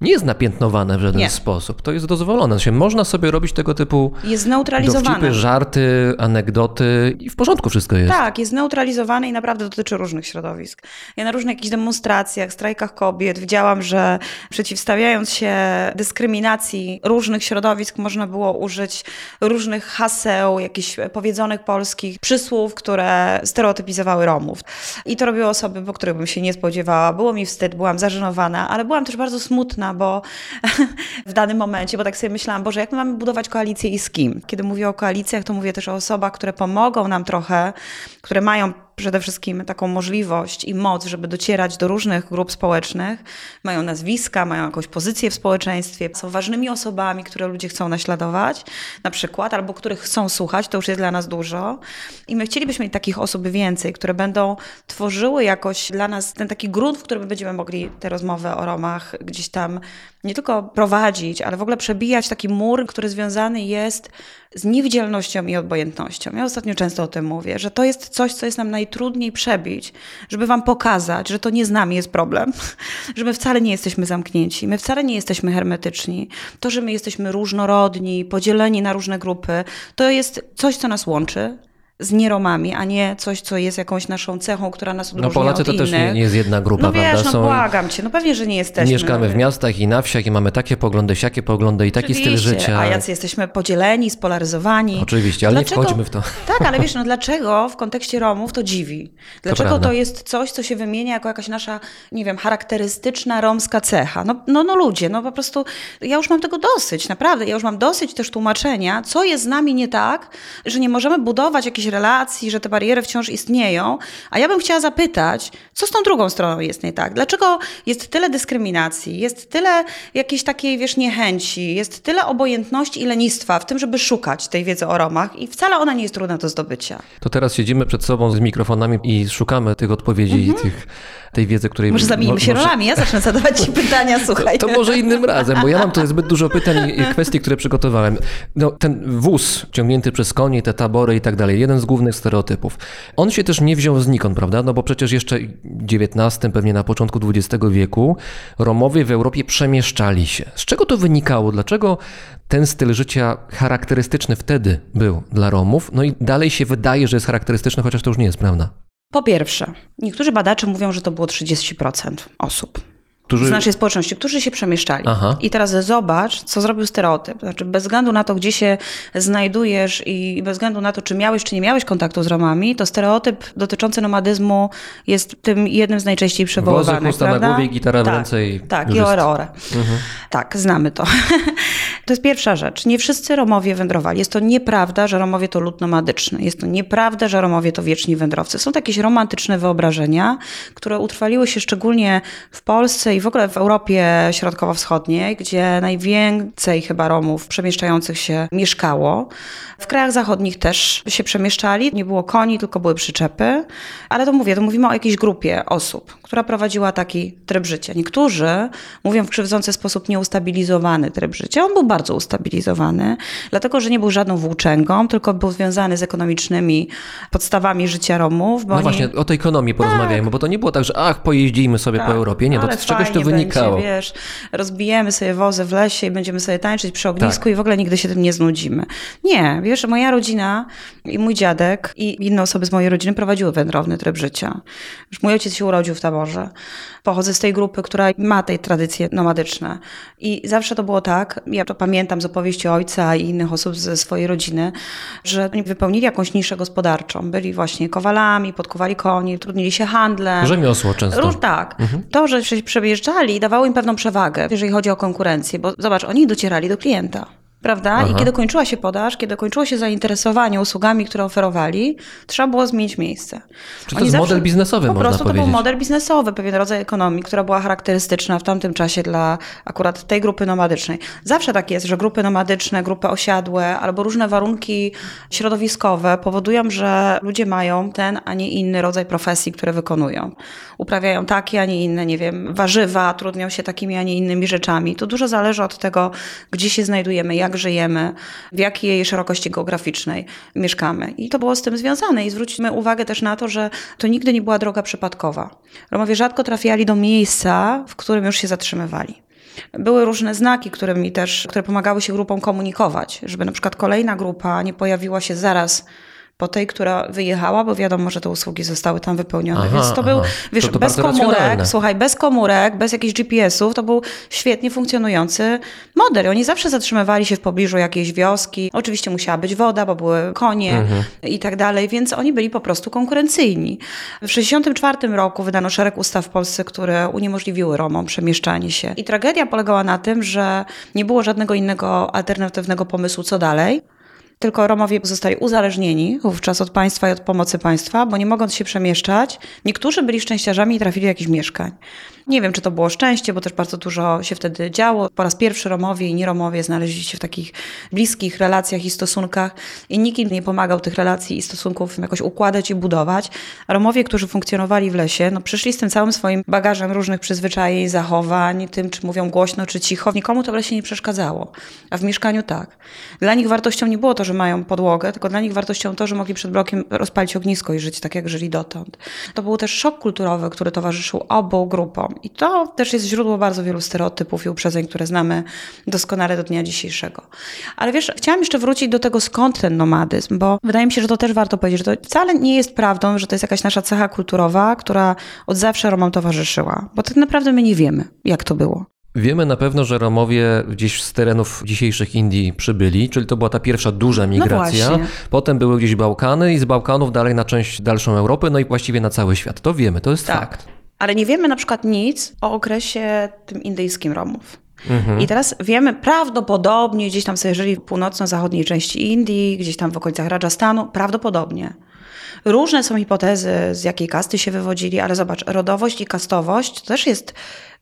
[SPEAKER 1] Nie jest napiętnowane w żaden
[SPEAKER 3] Nie.
[SPEAKER 1] sposób. To jest dozwolone. Znaczy, można sobie robić tego typu
[SPEAKER 3] Jest zneutralizowane.
[SPEAKER 1] dowcipy, żarty, anegdoty i w porządku wszystko jest.
[SPEAKER 3] Tak, jest zneutralizowany i naprawdę dotyczy różnych środowisk. Ja na różnych jakichś demonstracjach, strajkach kobiet widziałam, że przeciwstawiając się dyskryminacji różnych środowisk, można było użyć różnych haseł, jakichś powiedzionych polskich przysłów, które stereotypizowały Romów. I to robiły osoby, po których bym się nie spodziewała. Było mi wstyd, byłam zażenowana, ale byłam też bardzo smutna, bo w danym momencie, bo tak sobie myślałam, Boże, jak my mamy budować koalicję i z kim? Kiedy mówię o koalicjach, to mówię też o osobach, które pomogą nam trochę, które mają przede wszystkim taką możliwość i moc, żeby docierać do różnych grup społecznych, mają nazwiska, mają jakąś pozycję w społeczeństwie, są ważnymi osobami, które ludzie chcą naśladować, na przykład, albo których chcą słuchać, to już jest dla nas dużo. I my chcielibyśmy mieć takich osób więcej, które będą tworzyły jakoś dla nas ten taki grunt, w którym będziemy mogli te rozmowy o Romach gdzieś tam nie tylko prowadzić, ale w ogóle przebijać taki mur, który związany jest z niewidzialnością i obojętnością. Ja ostatnio często o tym mówię, że to jest coś, co jest nam najtrudniej przebić, żeby wam pokazać, że to nie z nami jest problem, że my wcale nie jesteśmy zamknięci, my wcale nie jesteśmy hermetyczni. To, że my jesteśmy różnorodni, podzieleni na różne grupy, to jest coś, co nas łączy z nieromami, a nie coś, co jest jakąś naszą cechą, która nas odróżnia
[SPEAKER 1] No Polacy
[SPEAKER 3] od
[SPEAKER 1] to
[SPEAKER 3] innych.
[SPEAKER 1] też nie, nie jest jedna grupa,
[SPEAKER 3] No wiesz,
[SPEAKER 1] prawda?
[SPEAKER 3] no błagam cię, no pewnie, że nie jesteśmy.
[SPEAKER 1] Mieszkamy
[SPEAKER 3] no,
[SPEAKER 1] w miastach i na wsiach i mamy takie poglądy, siakie poglądy i taki styl
[SPEAKER 3] Oczywiście,
[SPEAKER 1] życia.
[SPEAKER 3] A jacy jesteśmy podzieleni, spolaryzowani.
[SPEAKER 1] Oczywiście, ale nie wchodźmy w to.
[SPEAKER 3] Tak, ale wiesz, no dlaczego w kontekście Romów to dziwi? Dlaczego to,
[SPEAKER 1] prawda.
[SPEAKER 3] jest coś, co się wymienia jako jakaś nasza, nie wiem, charakterystyczna romska cecha? No, no, no ludzie, no po prostu ja już mam tego dosyć, naprawdę. Ja już mam dosyć też tłumaczenia, co jest z nami nie tak, że nie możemy budować jakichś relacji, że te bariery wciąż istnieją. A ja bym chciała zapytać, co z tą drugą stroną jest nie tak? Dlaczego jest tyle dyskryminacji, jest tyle jakiejś takiej, wiesz, niechęci, jest tyle obojętności i lenistwa w tym, żeby szukać tej wiedzy o Romach i wcale ona nie jest trudna do zdobycia.
[SPEAKER 1] To teraz siedzimy przed sobą z mikrofonami i szukamy tych odpowiedzi i tych, tej wiedzy, której...
[SPEAKER 3] Mhm. Może zamienimy się
[SPEAKER 1] może-
[SPEAKER 3] rolami, ja zacznę zadawać ci pytania, słuchaj.
[SPEAKER 1] To może innym razem, bo ja mam tutaj zbyt dużo pytań i kwestii, które przygotowałem. No, ten wóz ciągnięty przez konie, te tabory i tak dalej, jeden z głównych stereotypów. On się też nie wziął znikąd, prawda? No bo przecież jeszcze XIX, pewnie na początku XX wieku, Romowie w Europie przemieszczali się. Z czego to wynikało? Dlaczego ten styl życia charakterystyczny wtedy był dla Romów? No i dalej się wydaje, że jest charakterystyczny, chociaż to już nie jest prawda.
[SPEAKER 3] Po pierwsze, niektórzy badacze mówią, że to było 30% osób.
[SPEAKER 1] Którzy...
[SPEAKER 3] z naszej społeczności, którzy się przemieszczali.
[SPEAKER 1] Aha.
[SPEAKER 3] I teraz zobacz, co zrobił stereotyp. Znaczy, bez względu na to, gdzie się znajdujesz i bez względu na to, czy miałeś, czy nie miałeś kontaktu z Romami, to stereotyp dotyczący nomadyzmu jest tym jednym z najczęściej przywoływanych.
[SPEAKER 1] na
[SPEAKER 3] prawda?
[SPEAKER 1] głowie i gitara w
[SPEAKER 3] tak,
[SPEAKER 1] ręce i
[SPEAKER 3] Tak, i ore, ore. Tak, znamy to. to jest pierwsza rzecz. Nie wszyscy Romowie wędrowali. Jest to nieprawda, że Romowie to lud nomadyczny. Jest to nieprawda, że Romowie to wieczni wędrowcy. Są to jakieś romantyczne wyobrażenia, które utrwaliły się szczególnie w Polsce i w ogóle w Europie Środkowo-Wschodniej, gdzie najwięcej chyba Romów przemieszczających się mieszkało. W krajach zachodnich też się przemieszczali. Nie było koni, tylko były przyczepy. Ale to mówię, to mówimy o jakiejś grupie osób, która prowadziła taki tryb życia. Niektórzy mówią w krzywdzący sposób nieustabilizowany tryb życia. On był bardzo ustabilizowany, dlatego że nie był żadną włóczęgą, tylko był związany z ekonomicznymi podstawami życia Romów. Bo
[SPEAKER 1] No
[SPEAKER 3] oni...
[SPEAKER 1] właśnie, o tej ekonomii porozmawiajmy, bo to nie było tak, że ach, pojeździmy sobie po Europie. Nie, to z czegoś to
[SPEAKER 3] fajnie
[SPEAKER 1] wynikało.
[SPEAKER 3] Będzie, wiesz, rozbijemy sobie wozy w lesie i będziemy sobie tańczyć przy ognisku i w ogóle nigdy się tym nie znudzimy. Nie, wiesz, moja rodzina i mój dziadek i inne osoby z mojej rodziny prowadziły wędrowny tryb życia. Już mój ojciec się urodził w taborze. Pochodzę z tej grupy, która ma tej tradycje nomadyczne. I zawsze to było tak, ja to pamiętam z opowieści ojca i innych osób ze swojej rodziny, że oni wypełnili jakąś niszę gospodarczą. Byli właśnie kowalami, podkuwali koni, trudnili się handlem.
[SPEAKER 1] Rzemiosło często.
[SPEAKER 3] Róż, tak. To, że się przejeżdżali, dawało im pewną przewagę, jeżeli chodzi o konkurencję, bo zobacz, oni docierali do klienta. Prawda?
[SPEAKER 1] Aha.
[SPEAKER 3] I kiedy kończyła się podaż, kiedy kończyło się zainteresowanie usługami, które oferowali, trzeba było zmienić miejsce.
[SPEAKER 1] Czy to jest model biznesowy,
[SPEAKER 3] Po prostu to
[SPEAKER 1] powiedzieć?
[SPEAKER 3] był model biznesowy, pewien rodzaj ekonomii, która była charakterystyczna w tamtym czasie dla akurat tej grupy nomadycznej. Zawsze tak jest, że grupy nomadyczne, grupy osiadłe albo różne warunki środowiskowe powodują, że ludzie mają ten, a nie inny rodzaj profesji, które wykonują. Uprawiają takie, a nie inne, nie wiem, warzywa, trudnią się takimi, a nie innymi rzeczami. To dużo zależy od tego, gdzie się znajdujemy, jak żyjemy, w jakiej szerokości geograficznej mieszkamy. I to było z tym związane. I zwróćmy uwagę też na to, że to nigdy nie była droga przypadkowa. Romowie rzadko trafiali do miejsca, w którym już się zatrzymywali. Były różne znaki, które mi też, które pomagały się grupom komunikować, żeby na przykład kolejna grupa nie pojawiła się zaraz po tej, która wyjechała, bo wiadomo, że te usługi zostały tam wypełnione.
[SPEAKER 1] Aha,
[SPEAKER 3] Więc to był,
[SPEAKER 1] aha.
[SPEAKER 3] wiesz,
[SPEAKER 1] To- to
[SPEAKER 3] bez komórek,
[SPEAKER 1] racjonalne.
[SPEAKER 3] słuchaj, bez komórek, bez jakichś GPS-ów, to był świetnie funkcjonujący model. Oni zawsze zatrzymywali się w pobliżu jakiejś wioski. Oczywiście musiała być woda, bo były konie
[SPEAKER 1] Mhm.
[SPEAKER 3] i tak dalej, więc oni byli po prostu konkurencyjni. W 1964 roku wydano szereg ustaw w Polsce, które uniemożliwiły Romom przemieszczanie się. I tragedia polegała na tym, że nie było żadnego innego alternatywnego pomysłu, co dalej. Tylko Romowie zostali uzależnieni wówczas od państwa i od pomocy państwa, bo nie mogąc się przemieszczać, niektórzy byli szczęściarzami i trafili do jakichś mieszkań. Nie wiem, czy to było szczęście, bo też bardzo dużo się wtedy działo. Po raz pierwszy Romowie i nieromowie znaleźli się w takich bliskich relacjach i stosunkach i nikt im nie pomagał tych relacji i stosunków jakoś układać i budować. A Romowie, którzy funkcjonowali w lesie, no przyszli z tym całym swoim bagażem różnych przyzwyczajeń, zachowań, tym, czy mówią głośno, czy cicho. Nikomu to w lesie nie przeszkadzało, a w mieszkaniu tak. Dla nich wartością nie było to, że mają podłogę, tylko dla nich wartością to, że mogli przed blokiem rozpalić ognisko i żyć tak, jak żyli dotąd. To był też szok kulturowy, który towarzyszył obu grupom. I to też jest źródło bardzo wielu stereotypów i uprzedzeń, które znamy doskonale do dnia dzisiejszego. Ale wiesz, chciałam jeszcze wrócić do tego, skąd ten nomadyzm, bo wydaje mi się, że to też warto powiedzieć, że to wcale nie jest prawdą, że to jest jakaś nasza cecha kulturowa, która od zawsze Romom towarzyszyła. Bo tak naprawdę my nie wiemy, jak to było.
[SPEAKER 1] Wiemy na pewno, że Romowie gdzieś z terenów dzisiejszych Indii przybyli, czyli to była ta pierwsza duża migracja.
[SPEAKER 3] właśnie.
[SPEAKER 1] Potem były gdzieś Bałkany i z Bałkanów dalej na część dalszą Europy, no i właściwie na cały świat. To wiemy, to jest fakt.
[SPEAKER 3] Ale nie wiemy na przykład nic o okresie tym indyjskim Romów.
[SPEAKER 1] Mhm.
[SPEAKER 3] I teraz wiemy prawdopodobnie, gdzieś tam sobie żyli w północno-zachodniej części Indii, gdzieś tam w okolicach Rajasthanu, prawdopodobnie. Różne są hipotezy, z jakiej kasty się wywodzili, ale zobacz, rodowość i kastowość to też jest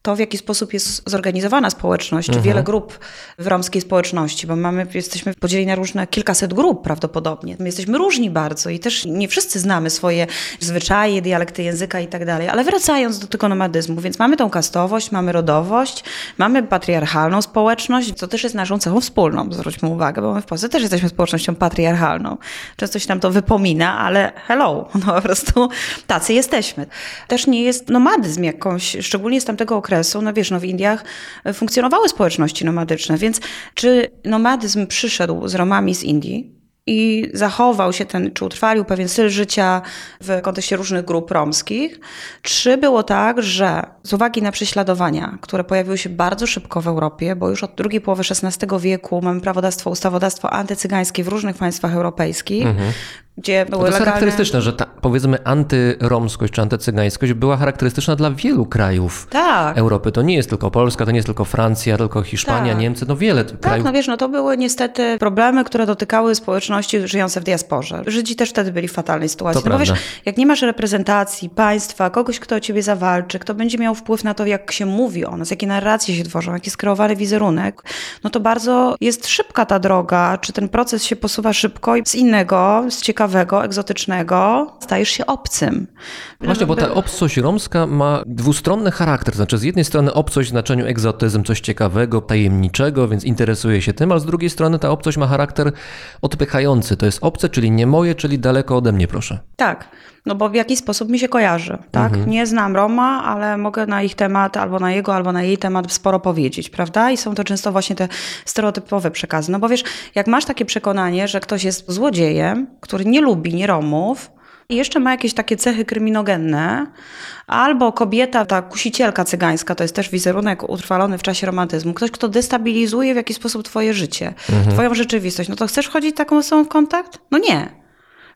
[SPEAKER 3] to, w jaki sposób jest zorganizowana społeczność, czy wiele grup w romskiej społeczności, bo mamy, jesteśmy podzieleni na różne, kilkaset grup prawdopodobnie. My jesteśmy różni bardzo i też nie wszyscy znamy swoje zwyczaje, dialekty języka i tak dalej. Ale wracając do tego nomadyzmu, więc mamy tą kastowość, mamy rodowość, mamy patriarchalną społeczność, co też jest naszą cechą wspólną, zwróćmy uwagę, bo my w Polsce też jesteśmy społecznością patriarchalną. Często się nam to wypomina, ale hello, no po prostu tacy jesteśmy. Też nie jest nomadyzm jakąś, szczególnie z tamtego okresu, no wiesz, no w Indiach e, funkcjonowały społeczności nomadyczne, więc czy nomadyzm przyszedł z Romami z Indii, i zachował się ten, czy utrwalił pewien styl życia w kontekście różnych grup romskich, czy było tak, że z uwagi na prześladowania, które pojawiły się bardzo szybko w Europie, bo już od drugiej połowy XVI wieku mamy prawodawstwo, ustawodawstwo antycygańskie w różnych państwach europejskich, gdzie były
[SPEAKER 1] To jest
[SPEAKER 3] legalne...
[SPEAKER 1] charakterystyczne, że ta powiedzmy antyromskość czy antycygańskość była charakterystyczna dla wielu krajów
[SPEAKER 3] Tak.
[SPEAKER 1] Europy. To nie jest tylko Polska, to nie jest tylko Francja, tylko Hiszpania,
[SPEAKER 3] Tak.
[SPEAKER 1] Niemcy, no wiele
[SPEAKER 3] Tak,
[SPEAKER 1] krajów.
[SPEAKER 3] no wiesz, no to były niestety problemy, które dotykały społeczności żyjące w diasporze. Żydzi też wtedy byli w fatalnej sytuacji.
[SPEAKER 1] To
[SPEAKER 3] no wiesz, jak nie masz reprezentacji państwa, kogoś, kto o ciebie zawalczy, kto będzie miał wpływ na to, jak się mówi o nas, jakie narracje się tworzą, jaki jest kreowany wizerunek, no to bardzo jest szybka ta droga, czy ten proces się posuwa szybko i z innego, z ciekawego, egzotycznego stajesz się obcym.
[SPEAKER 1] Właśnie, bo ta obcość romska ma dwustronny charakter. Znaczy, z jednej strony obcość w znaczeniu egzotyzm, coś ciekawego, tajemniczego, więc interesuje się tym, a z drugiej strony ta obcość ma charakter odpychający. To jest obce, czyli nie moje, czyli daleko ode mnie, proszę.
[SPEAKER 3] Tak, no bo w jakiś sposób mi się kojarzy, tak?
[SPEAKER 1] Mhm.
[SPEAKER 3] Nie znam Roma, ale mogę na ich temat, albo na jego, albo na jej temat sporo powiedzieć, prawda? I są to często właśnie te stereotypowe przekazy. No bo wiesz, jak masz takie przekonanie, że ktoś jest złodziejem, który nie lubi nie Romów, i jeszcze ma jakieś takie cechy kryminogenne, albo kobieta, ta kusicielka cygańska, to jest też wizerunek utrwalony w czasie romantyzmu, ktoś, kto destabilizuje w jakiś sposób twoje życie, twoją rzeczywistość, no to chcesz wchodzić taką osobą w kontakt? No nie.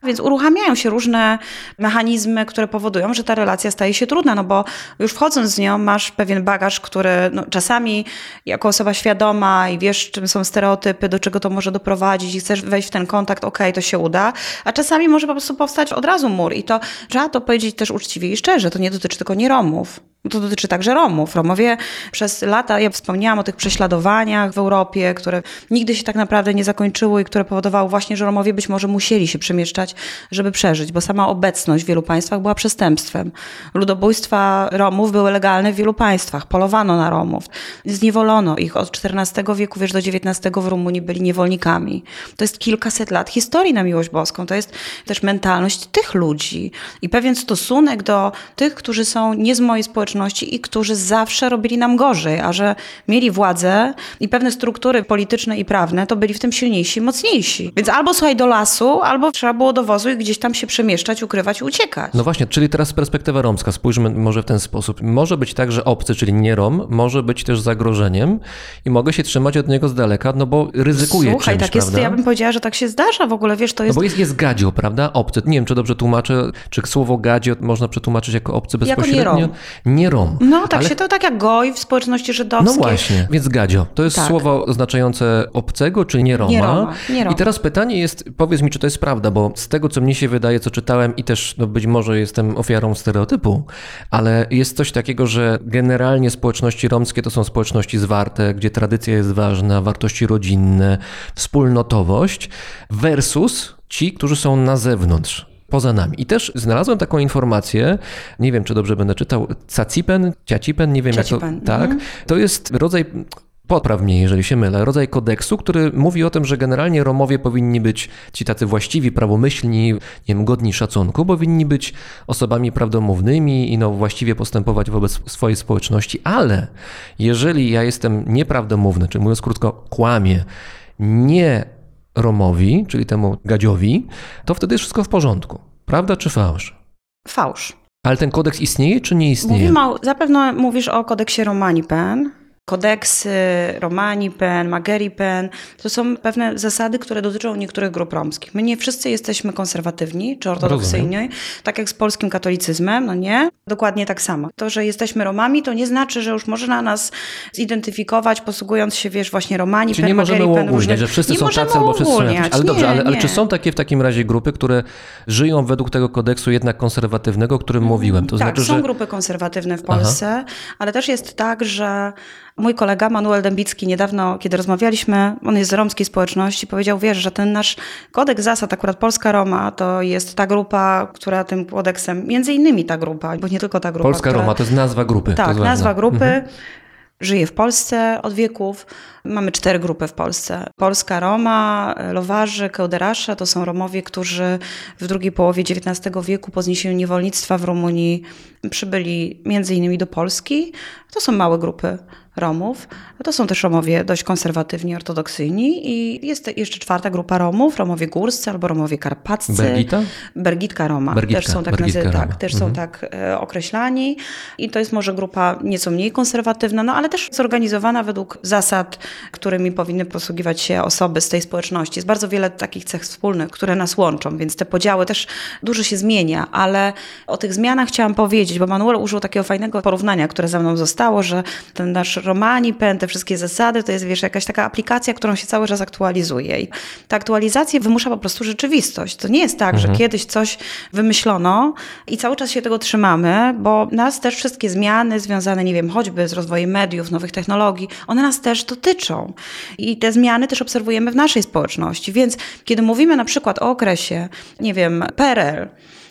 [SPEAKER 3] Więc uruchamiają się różne mechanizmy, które powodują, że ta relacja staje się trudna, no bo już wchodząc z nią masz pewien bagaż, który no, czasami jako osoba świadoma i wiesz, czym są stereotypy, do czego to może doprowadzić i chcesz wejść w ten kontakt, okej, to się uda, a czasami może po prostu powstać od razu mur i to trzeba to powiedzieć też uczciwie i szczerze, to nie dotyczy tylko nie Romów. To dotyczy także Romów. Romowie przez lata, ja wspomniałam o tych prześladowaniach w Europie, które nigdy się tak naprawdę nie zakończyły i które powodowały właśnie, że Romowie być może musieli się przemieszczać, żeby przeżyć, bo sama obecność w wielu państwach była przestępstwem. Ludobójstwa Romów były legalne w wielu państwach. Polowano na Romów. Zniewolono ich od XIV wieku, wiesz, do XIX w Rumunii byli niewolnikami. To jest kilkaset lat historii na miłość boską. To jest też mentalność tych ludzi i pewien stosunek do tych, którzy są nie z mojej społeczności, i którzy zawsze robili nam gorzej, a że mieli władzę i pewne struktury polityczne i prawne, to byli w tym silniejsi mocniejsi. Więc albo słuchaj do lasu, albo trzeba było do wozu i gdzieś tam się przemieszczać, ukrywać, uciekać.
[SPEAKER 1] No właśnie, czyli teraz perspektywa romska, spójrzmy może w ten sposób. Może być tak, że obcy, czyli nie Rom, może być też zagrożeniem i mogę się trzymać od niego z daleka, no bo ryzykuje
[SPEAKER 3] Słuchaj,
[SPEAKER 1] czymś,
[SPEAKER 3] tak jest,
[SPEAKER 1] prawda?
[SPEAKER 3] ja bym powiedziała, że tak się zdarza w ogóle, wiesz, to jest...
[SPEAKER 1] No bo jest, jest gadzio, prawda? Obcy. Nie wiem, czy dobrze tłumaczę, czy słowo gadzio można przetłumaczyć jako obcy
[SPEAKER 3] Jako
[SPEAKER 1] bezpośrednio?
[SPEAKER 3] nie Rom.
[SPEAKER 1] Nie Rom.
[SPEAKER 3] No tak
[SPEAKER 1] Ale-
[SPEAKER 3] się to tak jak goj w społeczności żydowskiej.
[SPEAKER 1] No właśnie, więc gadzio. To jest
[SPEAKER 3] Tak.
[SPEAKER 1] słowo oznaczające obcego, czy nie Roma.
[SPEAKER 3] Nie Roma, nie Roma.
[SPEAKER 1] I teraz pytanie jest, powiedz mi, czy to jest prawda, bo z tego, co mnie się wydaje, co czytałem i też no być może jestem ofiarą stereotypu, ale jest coś takiego, że generalnie społeczności romskie to są społeczności zwarte, gdzie tradycja jest ważna, wartości rodzinne, wspólnotowość versus ci, którzy są na zewnątrz. Poza nami. I też znalazłem taką informację, nie wiem czy dobrze będę czytał, cacipen, ciacipen, nie wiem jak to. Tak.
[SPEAKER 3] mhm.
[SPEAKER 1] To jest rodzaj. Popraw mnie, jeżeli się mylę, rodzaj kodeksu, który mówi o tym, że generalnie Romowie powinni być ci tacy właściwi, prawomyślni, nie wiem, godni szacunku, powinni być osobami prawdomównymi i no właściwie postępować wobec swojej społeczności, ale jeżeli ja jestem nieprawdomówny, czy mówiąc krótko, kłamie, nie Romowi, czyli temu gadziowi, to wtedy jest wszystko w porządku. Prawda czy fałsz?
[SPEAKER 3] Fałsz.
[SPEAKER 1] Ale ten kodeks istnieje czy nie istnieje?
[SPEAKER 3] Mówimy o, zapewne mówisz o kodeksie Romani-Pen. Kodeksy Romani-Pen, Mageri-Pen to są pewne zasady, które dotyczą niektórych grup romskich. My nie wszyscy jesteśmy konserwatywni czy ortodoksyjni, tak jak z polskim katolicyzmem, no nie? Dokładnie tak samo. To, że jesteśmy Romami, to nie znaczy, że już można nas zidentyfikować, posługując się, wiesz, właśnie Romani,
[SPEAKER 1] Czy nie możemy uogólniać, że wszyscy są tacy albo wszyscy są jacyś. Ale dobrze,
[SPEAKER 3] nie,
[SPEAKER 1] ale, ale
[SPEAKER 3] nie.
[SPEAKER 1] czy są takie w takim razie grupy, które żyją według tego kodeksu jednak konserwatywnego, o którym mówiłem? To
[SPEAKER 3] tak,
[SPEAKER 1] znaczy,
[SPEAKER 3] są
[SPEAKER 1] że
[SPEAKER 3] grupy konserwatywne w Polsce, ale też jest tak, że mój kolega Manuel Dębicki niedawno, kiedy rozmawialiśmy, on jest z romskiej społeczności, powiedział, wiesz, że ten nasz kodeks zasad, akurat Polska Roma, to jest ta grupa, która tym kodeksem, między innymi ta grupa, bo nie tylko ta grupa.
[SPEAKER 1] Polska
[SPEAKER 3] która,
[SPEAKER 1] Roma to jest nazwa grupy.
[SPEAKER 3] Tak, nazwa grupy.
[SPEAKER 1] Mhm.
[SPEAKER 3] Żyje w Polsce od wieków. Mamy cztery grupy w Polsce. Polska Roma, Lowarzy, Kełderasze to są Romowie, którzy w drugiej połowie XIX wieku po zniesieniu niewolnictwa w Rumunii przybyli między innymi do Polski. To są małe grupy Romów. To są też Romowie dość konserwatywni, ortodoksyjni i jest jeszcze czwarta grupa Romów, Romowie górscy albo Romowie karpaccy.
[SPEAKER 1] Bergita?
[SPEAKER 3] Bergitka Roma.
[SPEAKER 1] Bergitka,
[SPEAKER 3] też są tak, nazy- tak, też
[SPEAKER 1] Mhm.
[SPEAKER 3] są tak e, określani. I to jest może grupa nieco mniej konserwatywna, no ale też zorganizowana według zasad, którymi powinny posługiwać się osoby z tej społeczności. Jest bardzo wiele takich cech wspólnych, które nas łączą, więc te podziały też dużo się zmienia, ale o tych zmianach chciałam powiedzieć, bo Manuel użył takiego fajnego porównania, które za mną zostało, że ten nasz Romani, PEN, te wszystkie zasady, to jest wiesz, jakaś taka aplikacja, którą się cały czas aktualizuje. I ta aktualizacja wymusza po prostu rzeczywistość. To nie jest tak, że kiedyś coś wymyślono i cały czas się tego trzymamy, bo nas też wszystkie zmiany związane, nie wiem, choćby z rozwojem mediów, nowych technologii, one nas też dotyczą. I te zmiany też obserwujemy w naszej społeczności. Więc kiedy mówimy na przykład o okresie, nie wiem, PRL,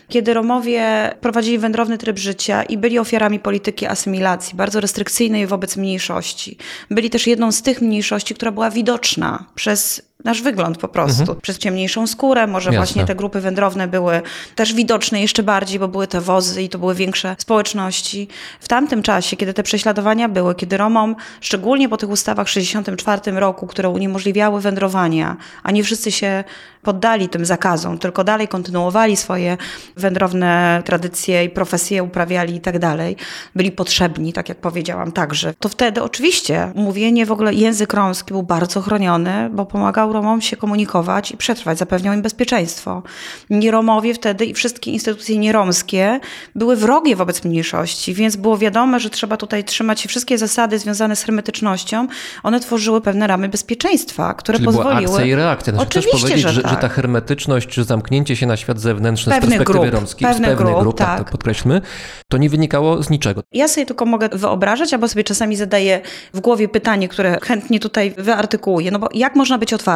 [SPEAKER 3] kiedy Romowie prowadzili wędrowny tryb życia i byli ofiarami polityki asymilacji, bardzo restrykcyjnej wobec mniejszości. Byli też jedną z tych mniejszości, która była widoczna przez nasz wygląd po prostu. Przez ciemniejszą skórę, może
[SPEAKER 1] Jasne.
[SPEAKER 3] właśnie te grupy wędrowne były też widoczne jeszcze bardziej, bo były te wozy i to były większe społeczności. W tamtym czasie, kiedy te prześladowania były, kiedy Romom, szczególnie po tych ustawach w 1964 roku, które uniemożliwiały wędrowania, a nie wszyscy się poddali tym zakazom, tylko dalej kontynuowali swoje wędrowne tradycje i profesje uprawiali i tak dalej, byli potrzebni, tak jak powiedziałam, także. To wtedy oczywiście mówienie w ogóle język romski był bardzo chroniony, bo pomagał pozwalał Romom się komunikować i przetrwać, zapewniał im bezpieczeństwo. Nieromowie wtedy i wszystkie instytucje nieromskie były wrogie wobec mniejszości, więc było wiadome, że trzeba tutaj trzymać się wszystkie zasady związane z hermetycznością. One tworzyły pewne ramy bezpieczeństwa, które
[SPEAKER 1] Czyli
[SPEAKER 3] pozwoliły...
[SPEAKER 1] była akcja i reakcja. Znaczy,
[SPEAKER 3] Oczywiście,
[SPEAKER 1] chcesz powiedzieć,
[SPEAKER 3] że,
[SPEAKER 1] że,
[SPEAKER 3] tak.
[SPEAKER 1] że ta hermetyczność, czy zamknięcie się na świat zewnętrzny
[SPEAKER 3] Pewnych
[SPEAKER 1] z perspektywy
[SPEAKER 3] grup,
[SPEAKER 1] romskiej,
[SPEAKER 3] pewnych
[SPEAKER 1] z pewnych
[SPEAKER 3] grup,
[SPEAKER 1] grup, tak.
[SPEAKER 3] tak.
[SPEAKER 1] to podkreślmy, to nie wynikało z niczego.
[SPEAKER 3] Ja sobie tylko mogę wyobrażać, albo sobie czasami zadaję w głowie pytanie, które chętnie tutaj wyartykułuję. No bo jak można być otwartym,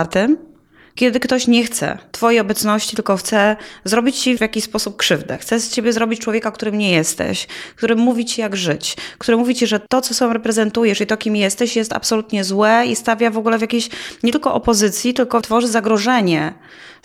[SPEAKER 3] kiedy ktoś nie chce Twojej obecności, tylko chce zrobić Ci w jakiś sposób krzywdę. Chce z Ciebie zrobić człowieka, którym nie jesteś, który mówi Ci jak żyć, który mówi Ci, że to, co sam reprezentujesz i to, kim jesteś, jest absolutnie złe i stawia w ogóle w jakiejś nie tylko opozycji, tylko tworzy zagrożenie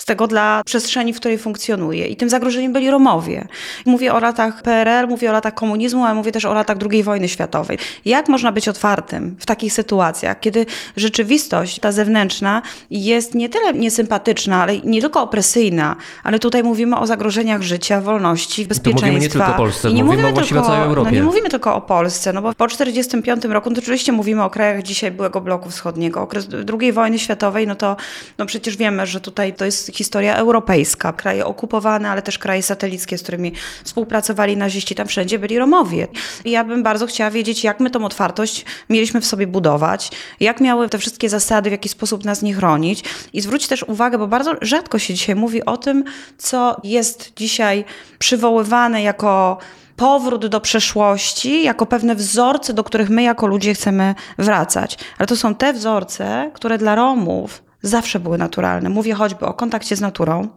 [SPEAKER 3] z tego dla przestrzeni, w której funkcjonuje. I tym zagrożeniem byli Romowie. Mówię o latach PRL, mówię o latach komunizmu, ale mówię też o latach II wojny światowej. Jak można być otwartym w takich sytuacjach, kiedy rzeczywistość, ta zewnętrzna, jest nie tyle niesympatyczna, ale nie tylko opresyjna, ale tutaj mówimy o zagrożeniach życia, wolności, bezpieczeństwa.
[SPEAKER 1] mówimy nie tylko o Polsce,
[SPEAKER 3] I nie
[SPEAKER 1] mówimy
[SPEAKER 3] mówimy
[SPEAKER 1] o
[SPEAKER 3] tylko,
[SPEAKER 1] całej Europie.
[SPEAKER 3] No nie mówimy tylko o Polsce, no bo po 1945 roku, no to oczywiście mówimy o krajach dzisiaj byłego bloku wschodniego. Okres II wojny światowej, no to no przecież wiemy, że tutaj to historia europejska. Kraje okupowane, ale też kraje satelickie, z którymi współpracowali naziści, tam wszędzie byli Romowie. I ja bym bardzo chciała wiedzieć, jak my tą otwartość mieliśmy w sobie budować, jak miały te wszystkie zasady, w jaki sposób nas nie chronić. I zwróć też uwagę, bo bardzo rzadko się dzisiaj mówi o tym, co jest dzisiaj przywoływane jako powrót do przeszłości, jako pewne wzorce, do których my jako ludzie chcemy wracać. Ale to są te wzorce, które dla Romów zawsze były naturalne. Mówię choćby o kontakcie z naturą,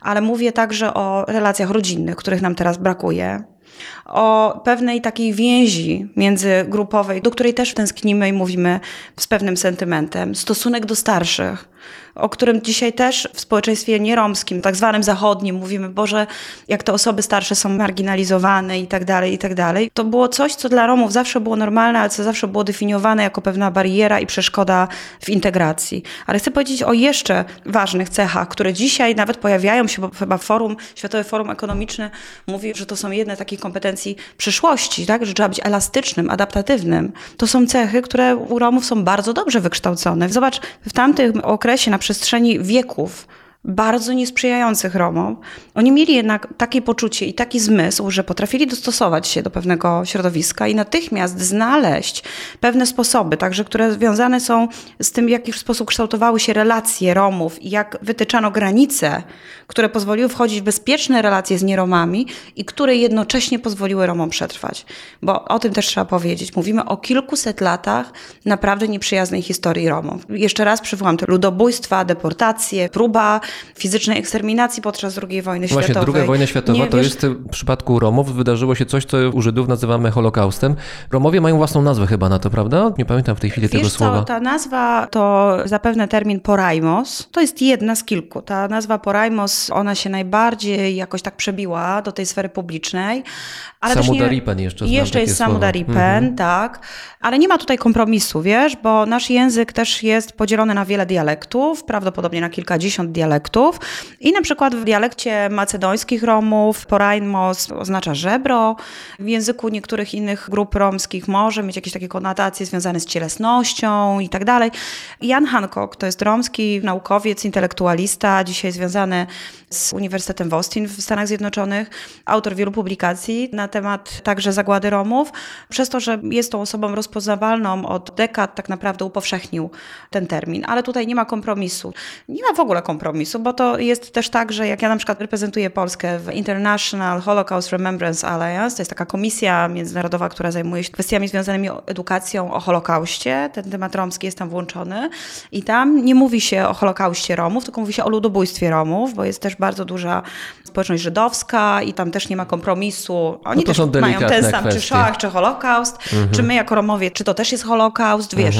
[SPEAKER 3] ale mówię także o relacjach rodzinnych, których nam teraz brakuje. O pewnej takiej więzi międzygrupowej, do której też tęsknimy i mówimy z pewnym sentymentem. Stosunek do starszych, o którym dzisiaj też w społeczeństwie nieromskim, tak zwanym zachodnim, mówimy, Boże, jak te osoby starsze są marginalizowane i tak dalej, i tak dalej. To było coś, co dla Romów zawsze było normalne, ale co zawsze było definiowane jako pewna bariera i przeszkoda w integracji. Ale chcę powiedzieć o jeszcze ważnych cechach, które dzisiaj nawet pojawiają się, bo chyba forum, Światowe Forum Ekonomiczne mówi, że to są jedne takie kompetencji przyszłości, tak? że trzeba być elastycznym, adaptatywnym. To są cechy, które u Romów są bardzo dobrze wykształcone. Zobacz, w tamtym okresie, na przestrzeni wieków, bardzo niesprzyjających Romom. Oni mieli jednak takie poczucie i taki zmysł, że potrafili dostosować się do pewnego środowiska i natychmiast znaleźć pewne sposoby, także które związane są z tym, w jaki sposób kształtowały się relacje Romów i jak wytyczano granice, które pozwoliły wchodzić w bezpieczne relacje z nieromami i które jednocześnie pozwoliły Romom przetrwać. Bo o tym też trzeba powiedzieć. Mówimy o kilkuset latach naprawdę nieprzyjaznej historii Romów. Jeszcze raz przywołam te ludobójstwa, deportacje, próba fizycznej eksterminacji podczas II wojny
[SPEAKER 1] Właśnie
[SPEAKER 3] światowej.
[SPEAKER 1] druga wojna światowa
[SPEAKER 3] Nie,
[SPEAKER 1] to
[SPEAKER 3] wiesz,
[SPEAKER 1] jest w przypadku Romów wydarzyło się coś, co u Żydów nazywamy Holokaustem. Romowie mają własną nazwę chyba na to, prawda? Nie pamiętam w tej chwili tego
[SPEAKER 3] Wiesz co,
[SPEAKER 1] słowa.
[SPEAKER 3] ta nazwa to zapewne termin poraimos. To jest jedna z kilku. Ta nazwa poraimos, ona się najbardziej jakoś tak przebiła do tej sfery publicznej. Ale też nie-
[SPEAKER 1] Samudaripen jeszcze
[SPEAKER 3] Jeszcze jest
[SPEAKER 1] słowo.
[SPEAKER 3] samudaripen,
[SPEAKER 1] Mhm.
[SPEAKER 3] tak. Ale nie ma tutaj kompromisu, wiesz, bo nasz język też jest podzielony na wiele dialektów, prawdopodobnie na kilkadziesiąt dialektów. I na przykład w dialekcie macedońskich Romów poraimos oznacza żebro. W języku niektórych innych grup romskich może mieć jakieś takie konotacje związane z cielesnością i tak dalej. Jan Hancock to jest romski naukowiec, intelektualista, dzisiaj związany z Uniwersytetem w Austin w Stanach Zjednoczonych, autor wielu publikacji na temat także zagłady Romów. Przez to, że jest tą osobą rozpoznawalną od dekad, tak naprawdę upowszechnił ten termin. Ale tutaj nie ma kompromisu. Nie ma w ogóle kompromisu, bo to jest też tak, że jak ja na przykład reprezentuję Polskę w International Holocaust Remembrance Alliance, to jest taka komisja międzynarodowa, która zajmuje się kwestiami związanymi z edukacją o Holokauście. Ten temat romski jest tam włączony. I tam nie mówi się o Holokauście Romów, tylko mówi się o ludobójstwie Romów, bo jest też bardzo duża społeczność żydowska i tam też nie ma kompromisu. Oni
[SPEAKER 1] No
[SPEAKER 3] też mają ten sam, czy
[SPEAKER 1] kwestie.
[SPEAKER 3] Shoah, czy Holokaust, czy my jako Romowie, czy to też jest Holokaust, wiesz.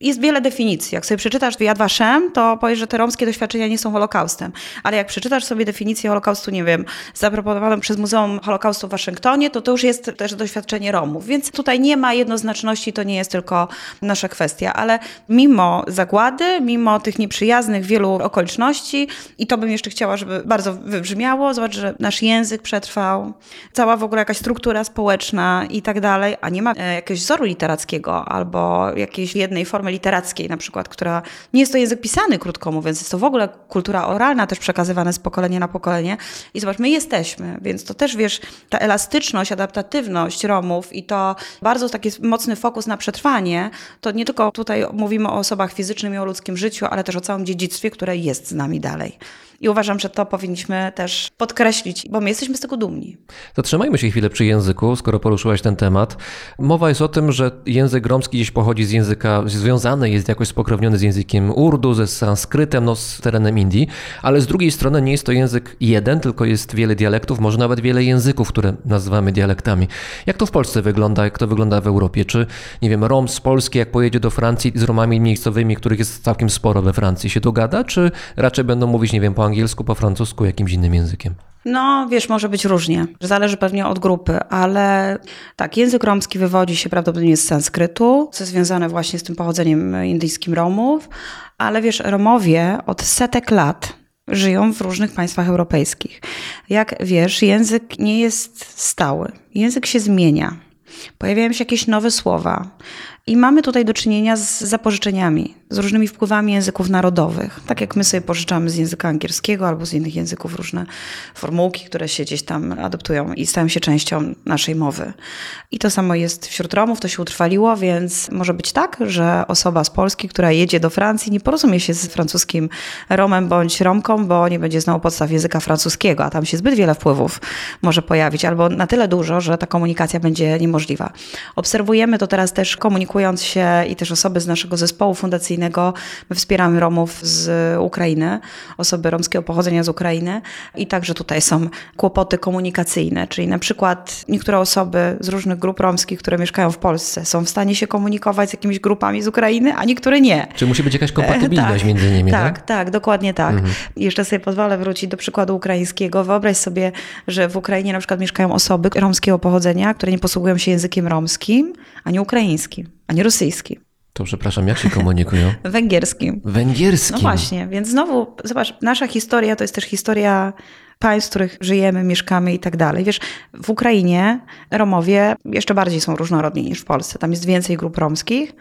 [SPEAKER 3] Jest wiele definicji. Jak sobie przeczytasz Yad Vashem, to powiesz, że te romskie doświadczenia nie są Holokaustem. Ale jak przeczytasz sobie definicję Holokaustu, nie wiem, zaproponowaną przez Muzeum Holokaustu w Waszyngtonie, to to już jest też doświadczenie Romów. Więc tutaj nie ma jednoznaczności, to nie jest tylko nasza kwestia. Ale mimo zagłady, mimo tych nieprzyjaznych wielu okoliczności, i to bym jeszcze chciała, żeby bardzo wybrzmiało, zobacz, że nasz język przetrwał, cała w ogóle jakaś struktura społeczna i tak dalej, a nie ma e, jakiegoś wzoru literackiego albo jakiejś jednej formy formy literackiej na przykład, która nie jest to język pisany, krótko mówiąc, jest to w ogóle kultura oralna też przekazywana z pokolenia na pokolenie. I zobacz, my jesteśmy, więc to też wiesz, ta elastyczność, adaptatywność Romów i to bardzo taki mocny fokus na przetrwanie, to nie tylko tutaj mówimy o osobach fizycznych i o ludzkim życiu, ale też o całym dziedzictwie, które jest z nami dalej. I uważam, że to powinniśmy też podkreślić, bo my jesteśmy z tego dumni.
[SPEAKER 1] Zatrzymajmy się chwilę przy języku, skoro poruszyłaś ten temat. Mowa jest o tym, że język romski gdzieś pochodzi z języka, związany jest jakoś spokrewniony z językiem urdu, ze sanskrytem, no z terenem Indii, ale z drugiej strony nie jest to język jeden, tylko jest wiele dialektów, może nawet wiele języków, które nazywamy dialektami. Jak to w Polsce wygląda, jak to wygląda w Europie? Czy, nie wiem, Rom z Polski, jak pojedzie do Francji z Romami miejscowymi, których jest całkiem sporo we Francji, się dogada, czy raczej będą mówić, nie wiem, po angielsku, po francusku, jakimś innym językiem?
[SPEAKER 3] No, wiesz, może być różnie. Zależy pewnie od grupy, ale tak, język romski wywodzi się prawdopodobnie z sanskrytu, co związane właśnie z tym pochodzeniem indyjskim Romów, ale wiesz, Romowie od setek lat żyją w różnych państwach europejskich. Jak wiesz, język nie jest stały. Język się zmienia. Pojawiają się jakieś nowe słowa. I mamy tutaj do czynienia z zapożyczeniami, z różnymi wpływami języków narodowych. Tak jak my sobie pożyczamy z języka angielskiego albo z innych języków różne formułki, które się gdzieś tam adoptują i stają się częścią naszej mowy. I to samo jest wśród Romów, to się utrwaliło, więc może być tak, że osoba z Polski, która jedzie do Francji, nie porozumie się z francuskim Romem bądź Romką, bo nie będzie znał podstaw języka francuskiego, a tam się zbyt wiele wpływów może pojawić, albo na tyle dużo, że ta komunikacja będzie niemożliwa. Obserwujemy to teraz też komunikując się i też osoby z naszego zespołu fundacyjnego. My wspieramy Romów z Ukrainy, osoby romskiego pochodzenia z Ukrainy i także tutaj są kłopoty komunikacyjne, czyli na przykład niektóre osoby z różnych grup romskich, które mieszkają w Polsce, są w stanie się komunikować z jakimiś grupami z Ukrainy, a niektóre nie.
[SPEAKER 1] Czy musi być jakaś kompatybilność
[SPEAKER 3] tak,
[SPEAKER 1] między nimi,
[SPEAKER 3] tak?
[SPEAKER 1] tak?
[SPEAKER 3] Tak, dokładnie tak.
[SPEAKER 1] Mhm.
[SPEAKER 3] Jeszcze sobie pozwolę wrócić do przykładu ukraińskiego. Wyobraź sobie, że w Ukrainie na przykład mieszkają osoby romskiego pochodzenia, które nie posługują się językiem romskim, ani ukraińskim, ani rosyjskim,
[SPEAKER 1] To przepraszam, jak się komunikują?
[SPEAKER 3] węgierskim.
[SPEAKER 1] Węgierskim.
[SPEAKER 3] No właśnie, więc znowu, zobacz, nasza historia to jest też historia państw, w których żyjemy, mieszkamy i tak dalej. Wiesz, w Ukrainie Romowie jeszcze bardziej są różnorodni niż w Polsce. Tam jest więcej grup romskich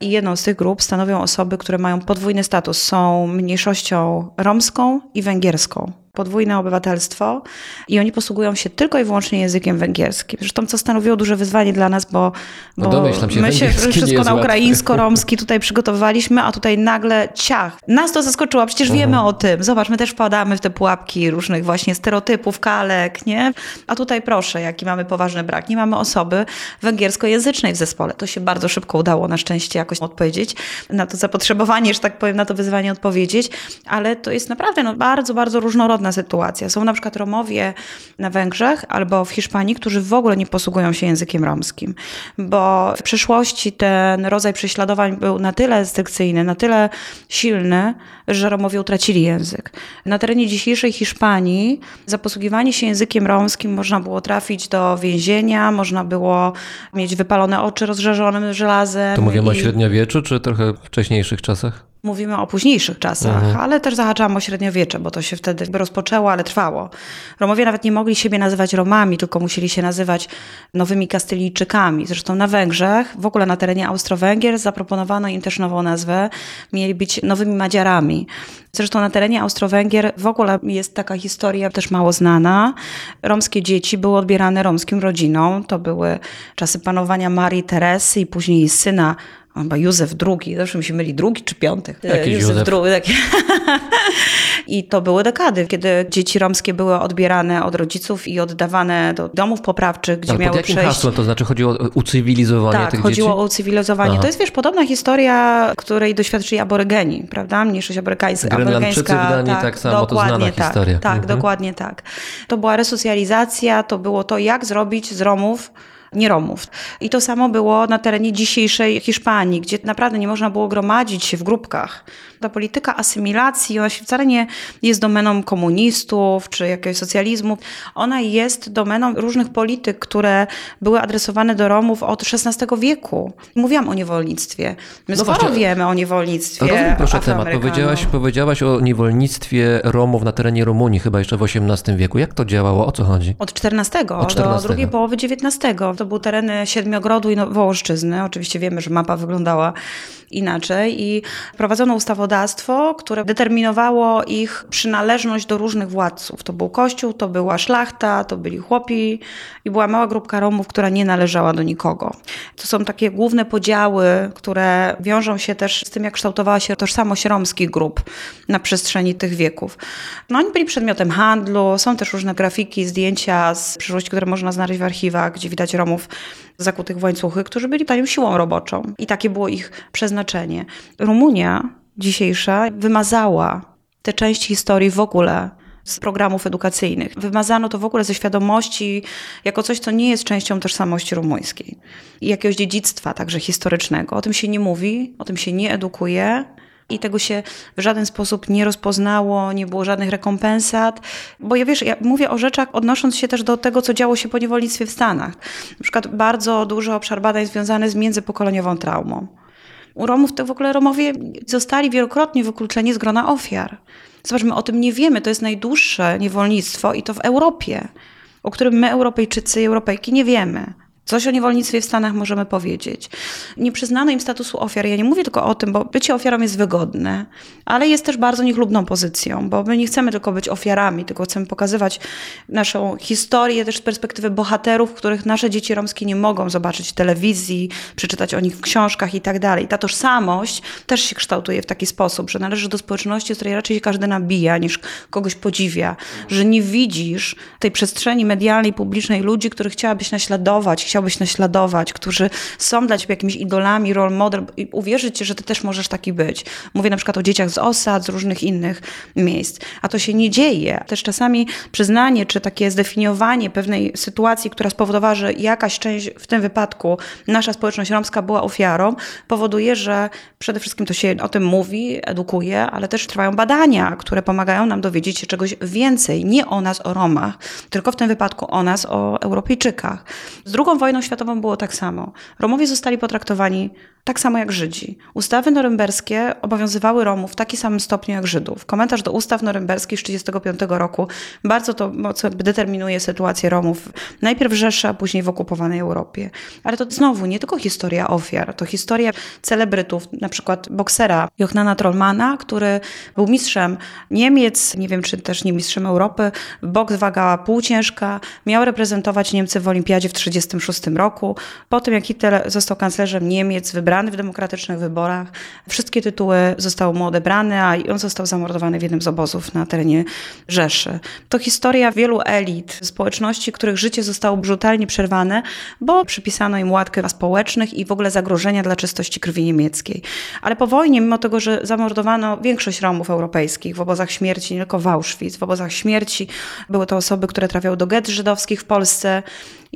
[SPEAKER 3] i jedną z tych grup stanowią osoby, które mają podwójny status. Są mniejszością romską i węgierską. Podwójne obywatelstwo i oni posługują się tylko i wyłącznie językiem węgierskim. Zresztą co stanowiło duże wyzwanie dla nas, bo,
[SPEAKER 1] No
[SPEAKER 3] bo
[SPEAKER 1] domyślam się,
[SPEAKER 3] my się wszystko na ukraińsko-romski tutaj przygotowaliśmy, a tutaj nagle ciach. Nas to zaskoczyło, przecież wiemy o tym. Zobacz, my też wpadamy w te pułapki różnych właśnie stereotypów, kalek, nie? A tutaj proszę, jaki mamy poważny brak. Nie mamy osoby węgierskojęzycznej w zespole. To się bardzo szybko udało na szczęście jakoś odpowiedzieć na to zapotrzebowanie, że tak powiem, na to wyzwanie odpowiedzieć, ale to jest naprawdę no, bardzo, bardzo różnorodna sytuacja. Są na przykład Romowie na Węgrzech albo w Hiszpanii, którzy w ogóle nie posługują się językiem romskim, bo w przeszłości ten rodzaj prześladowań był na tyle restrykcyjny, na tyle silny, że Romowie utracili język. Na terenie dzisiejszej Hiszpanii za posługiwanie się językiem romskim można było trafić do więzienia, można było mieć wypalone oczy rozżarzonym żelazem.
[SPEAKER 1] To mówimy o
[SPEAKER 3] i-
[SPEAKER 1] średniowieczu, czy trochę wcześniejszych czasach?
[SPEAKER 3] Mówimy o późniejszych czasach, ale też zahaczałam o średniowiecze, bo to się wtedy rozpoczęło, ale trwało. Romowie nawet nie mogli siebie nazywać Romami, tylko musieli się nazywać nowymi Kastylijczykami. Zresztą na Węgrzech, w ogóle na terenie Austro-Węgier, zaproponowano im też nową nazwę. Mieli być nowymi Madziarami. Zresztą na terenie Austro-Węgier w ogóle jest taka historia też mało znana. Romskie dzieci były odbierane romskim rodzinom. To były czasy panowania Marii Teresy i później syna Chyba Józef II, zawsze mi się myli drugi czy piąty.
[SPEAKER 1] Jakiś Józef.
[SPEAKER 3] II. Taki. I to były dekady, kiedy dzieci romskie były odbierane od rodziców i oddawane do domów poprawczych, gdzie
[SPEAKER 1] Ale pod
[SPEAKER 3] miały
[SPEAKER 1] jakim
[SPEAKER 3] przejść.
[SPEAKER 1] hasłem? To znaczy chodziło o ucywilizowanie
[SPEAKER 3] Tak,
[SPEAKER 1] tych
[SPEAKER 3] chodziło
[SPEAKER 1] dzieci?
[SPEAKER 3] o ucywilizowanie.
[SPEAKER 1] Aha.
[SPEAKER 3] To jest, wiesz, podobna historia, której doświadczyli aborygeni, prawda? Mniejszość amerykańska.
[SPEAKER 1] Grenlandczycy w Danii tak samo, to
[SPEAKER 3] dokładnie
[SPEAKER 1] znana
[SPEAKER 3] tak,
[SPEAKER 1] historia.
[SPEAKER 3] Tak,
[SPEAKER 1] Mhm.
[SPEAKER 3] dokładnie tak. To była resocjalizacja, to było to, jak zrobić z Romów nie Romów. I to samo było na terenie dzisiejszej Hiszpanii, gdzie naprawdę nie można było gromadzić się w grupkach. Ta polityka asymilacji, ona się wcale nie jest domeną komunistów czy jakiegoś socjalizmu. Ona jest domeną różnych polityk, które były adresowane do Romów od XVI wieku. Mówiłam o niewolnictwie. My
[SPEAKER 1] No
[SPEAKER 3] sporo wiemy o niewolnictwie
[SPEAKER 1] Rozumiem proszę temat. Powiedziałaś, powiedziałaś o niewolnictwie Romów na terenie Rumunii chyba jeszcze w XVIII wieku. Jak to działało? O co chodzi?
[SPEAKER 3] Od XIV,
[SPEAKER 1] Od
[SPEAKER 3] do
[SPEAKER 1] XIV.
[SPEAKER 3] drugiej połowy XIX. To to były tereny Siedmiogrodu i Wołoszczyzny. Oczywiście wiemy, że mapa wyglądała inaczej i prowadzono ustawodawstwo, które determinowało ich przynależność do różnych władców. To był kościół, to była szlachta, to byli chłopi i była mała grupka Romów, która nie należała do nikogo. To są takie główne podziały, które wiążą się też z tym, jak kształtowała się tożsamość romskich grup na przestrzeni tych wieków. No oni byli przedmiotem handlu, są też różne grafiki, zdjęcia z przyszłości, które można znaleźć w archiwach, gdzie widać Romów zakutych w łańcuchy, którzy byli tanią siłą roboczą. I takie było ich przeznaczenie. Rumunia dzisiejsza wymazała te części historii w ogóle z programów edukacyjnych. Wymazano to w ogóle ze świadomości jako coś, co nie jest częścią tożsamości rumuńskiej i jakiegoś dziedzictwa także historycznego. O tym się nie mówi, o tym się nie edukuje. I tego się w żaden sposób nie rozpoznało, nie było żadnych rekompensat. Bo ja wiesz, ja mówię o rzeczach odnosząc się też do tego, co działo się po niewolnictwie w Stanach. Na przykład bardzo duży obszar badań związany z międzypokoleniową traumą. U Romów to w ogóle Romowie zostali wielokrotnie wykluczeni z grona ofiar. Zobaczmy, o tym nie wiemy. To jest najdłuższe niewolnictwo i to w Europie, o którym my, Europejczycy i Europejki, nie wiemy. Coś o niewolnictwie w Stanach możemy powiedzieć. Nie przyznano im statusu ofiar. Ja nie mówię tylko o tym, bo bycie ofiarą jest wygodne, ale jest też bardzo niechlubną pozycją, bo my nie chcemy tylko być ofiarami, tylko chcemy pokazywać naszą historię też z perspektywy bohaterów, których nasze dzieci romskie nie mogą zobaczyć w telewizji, przeczytać o nich w książkach i tak dalej. Ta tożsamość też się kształtuje w taki sposób, że należy do społeczności, z której raczej się każdy nabija, niż kogoś podziwia, że nie widzisz tej przestrzeni medialnej, publicznej ludzi, których chciałabyś naśladować, chciałbyś naśladować, którzy są dla ciebie jakimiś idolami, role model i uwierzyć że ty też możesz taki być. Mówię na przykład o dzieciach z osad, z różnych innych miejsc. A to się nie dzieje. Też czasami przyznanie, czy takie zdefiniowanie pewnej sytuacji, która spowodowała, że jakaś część, w tym wypadku nasza społeczność romska była ofiarą, powoduje, że przede wszystkim to się o tym mówi, edukuje, ale też trwają badania, które pomagają nam dowiedzieć się czegoś więcej, nie o nas, o Romach, tylko w tym wypadku o nas, o Europejczykach. Z drugą wojną światową było tak samo. Romowie zostali potraktowani tak samo jak Żydzi. Ustawy norymberskie obowiązywały Romów w takim samym stopniu jak Żydów. Komentarz do ustaw norymberskich z 1935 roku bardzo to mocno determinuje sytuację Romów najpierw w Rzeszy, a później w okupowanej Europie. Ale to znowu nie tylko historia ofiar, to historia celebrytów, na przykład boksera Jochnana Trollmana, który był mistrzem Niemiec, nie wiem czy też nie mistrzem Europy, boks waga półciężka, miał reprezentować Niemcy w olimpiadzie w 1936 roku. Po tym jak Hitler został kanclerzem Niemiec, wybrany w demokratycznych wyborach, wszystkie tytuły zostały mu odebrane, a on został zamordowany w jednym z obozów na terenie Rzeszy. To historia wielu elit, społeczności, których życie zostało brutalnie przerwane, bo przypisano im łatkę społecznych i w ogóle zagrożenia dla czystości krwi niemieckiej. Ale po wojnie, mimo tego, że zamordowano większość Romów europejskich w obozach śmierci, nie tylko w Auschwitz, w obozach śmierci, były to osoby, które trafiały do get żydowskich w Polsce,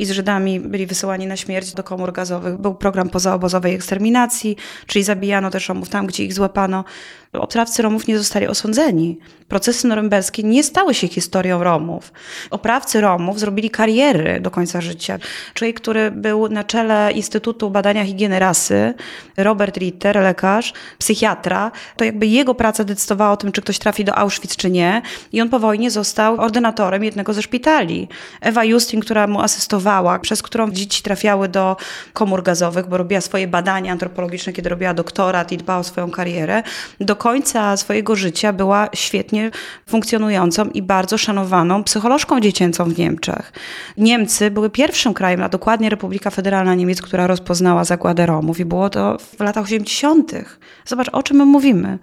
[SPEAKER 3] i z Żydami byli wysyłani na śmierć do komór gazowych. Był program pozaobozowej eksterminacji, czyli zabijano też Romów tam, gdzie ich złapano. Oprawcy Romów nie zostali osądzeni. Procesy norymberskie nie stały się historią Romów. Oprawcy Romów zrobili kariery do końca życia. Człowiek, który był na czele Instytutu Badania Higieny Rasy, Robert Ritter, lekarz, psychiatra, to jakby jego praca decydowała o tym, czy ktoś trafi do Auschwitz, czy nie. I on po wojnie został ordynatorem jednego ze szpitali. Ewa Justin, która mu asystowała, przez którą dzieci trafiały do komór gazowych, bo robiła swoje badania antropologiczne, kiedy robiła doktorat i dbała o swoją karierę, do końca swojego życia była świetnie funkcjonującą i bardzo szanowaną psycholożką dziecięcą w Niemczech. Niemcy były pierwszym krajem, a dokładnie Republika Federalna Niemiec, która rozpoznała zagładę Romów i było to w latach 80. Zobacz, o czym my mówimy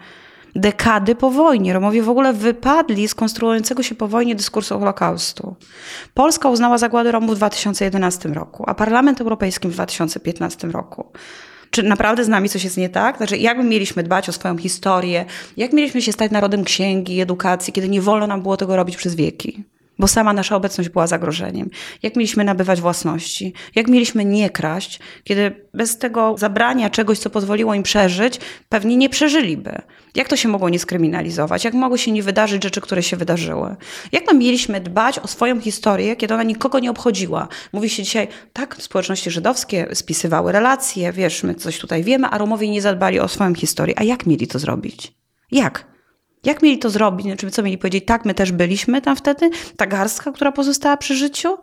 [SPEAKER 3] dekady po wojnie. Romowie w ogóle wypadli z konstruującego się po wojnie dyskursu Holokaustu. Polska uznała zagładę Romów w 2011 roku, a Parlament Europejski w 2015 roku. Czy naprawdę z nami coś jest nie tak? Znaczy, jak my mieliśmy dbać o swoją historię? Jak mieliśmy się stać narodem księgi, edukacji, kiedy nie wolno nam było tego robić przez wieki? Bo sama nasza obecność była zagrożeniem. Jak mieliśmy nabywać własności? Jak mieliśmy nie kraść, kiedy bez tego zabrania czegoś, co pozwoliło im przeżyć, pewnie nie przeżyliby? Jak to się mogło nie skryminalizować? Jak mogły się nie wydarzyć rzeczy, które się wydarzyły? Jak my mieliśmy dbać o swoją historię, kiedy ona nikogo nie obchodziła? Mówi się dzisiaj, tak, społeczności żydowskie spisywały relacje, wiesz, my coś tutaj wiemy, a Romowie nie zadbali o swoją historię. A jak mieli to zrobić? Jak? Jak mieli to zrobić? Znaczy, co mieli powiedzieć? Tak, my też byliśmy tam wtedy? Ta garstka, która pozostała przy życiu?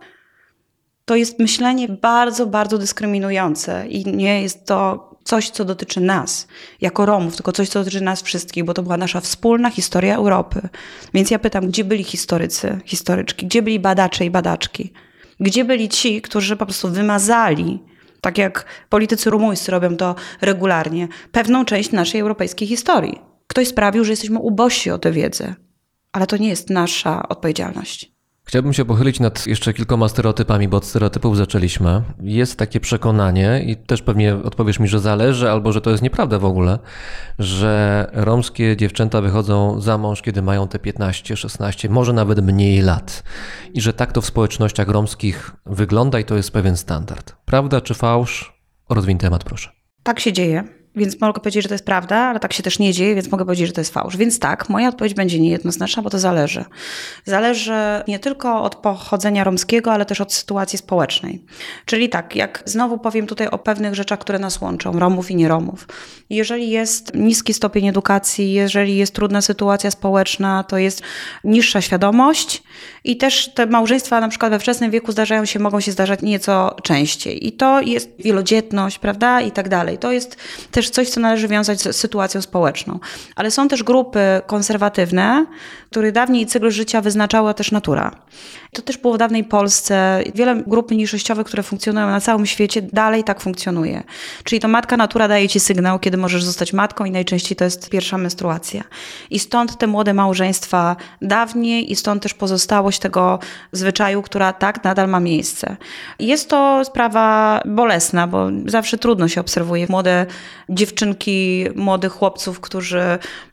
[SPEAKER 3] To jest myślenie bardzo, bardzo dyskryminujące i nie jest to coś, co dotyczy nas, jako Romów, tylko coś, co dotyczy nas wszystkich, bo to była nasza wspólna historia Europy. Więc ja pytam, gdzie byli historycy, historyczki, gdzie byli badacze i badaczki? Gdzie byli ci, którzy po prostu wymazali, tak jak politycy rumuńscy robią to regularnie, pewną część naszej europejskiej historii? Ktoś sprawił, że jesteśmy ubożsi o tę wiedzę, ale to nie jest nasza odpowiedzialność.
[SPEAKER 1] Chciałbym się pochylić nad jeszcze kilkoma stereotypami, bo od stereotypów zaczęliśmy. Jest takie przekonanie, i też pewnie odpowiesz mi, że zależy, albo że to jest nieprawda w ogóle, że romskie dziewczęta wychodzą za mąż, kiedy mają te 15, 16, może nawet mniej lat. I że tak to w społecznościach romskich wygląda i to jest pewien standard. Prawda czy fałsz? Rozwiń temat, proszę.
[SPEAKER 3] Tak się dzieje. Więc mogę powiedzieć, że to jest prawda, ale tak się też nie dzieje, więc mogę powiedzieć, że to jest fałsz. Więc tak, moja odpowiedź będzie niejednoznaczna, bo to zależy. Zależy nie tylko od pochodzenia romskiego, ale też od sytuacji społecznej. Czyli tak, jak znowu powiem tutaj o pewnych rzeczach, które nas łączą, Romów i nieromów. Jeżeli jest niski stopień edukacji, jeżeli jest trudna sytuacja społeczna, to jest niższa świadomość i też te małżeństwa na przykład we wczesnym wieku zdarzają się, mogą się zdarzać nieco częściej. I to jest wielodzietność, prawda, i tak dalej. To jest też coś, co należy wiązać z sytuacją społeczną. Ale są też grupy konserwatywne, których dawniej cykl życia wyznaczała też natura. To też było w dawnej Polsce. Wiele grup mniejszościowych, które funkcjonują na całym świecie, dalej tak funkcjonuje. Czyli to matka natura daje ci sygnał, kiedy możesz zostać matką i najczęściej to jest pierwsza menstruacja. I stąd te młode małżeństwa dawniej i stąd też pozostałość tego zwyczaju, która tak nadal ma miejsce. Jest to sprawa bolesna, bo zawsze trudno się obserwuje młode dziewczynki, młodych chłopców, którzy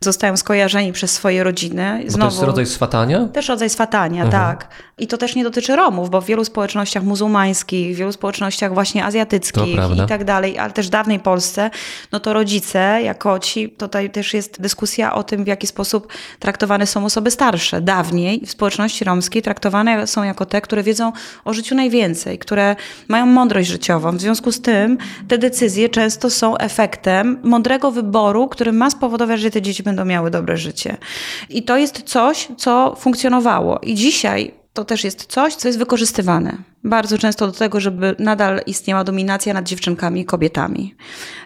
[SPEAKER 3] zostają skojarzeni przez swoje rodziny.
[SPEAKER 1] Bo to jest rodzaj swatania?
[SPEAKER 3] Też rodzaj swatania, tak. I to też nie dotyczy Romów, bo w wielu społecznościach muzułmańskich, w wielu społecznościach właśnie azjatyckich i tak dalej, ale też w dawnej Polsce, no to rodzice jako ci, tutaj też jest dyskusja o tym, w jaki sposób traktowane są osoby starsze. Dawniej w społeczności romskiej traktowane są jako te, które wiedzą o życiu najwięcej, które mają mądrość życiową. W związku z tym te decyzje często są efektem mądrego wyboru, który ma spowodować, że te dzieci będą miały dobre życie. I to jest coś, co funkcjonowało. I dzisiaj to też jest coś, co jest wykorzystywane bardzo często do tego, żeby nadal istniała dominacja nad dziewczynkami i kobietami.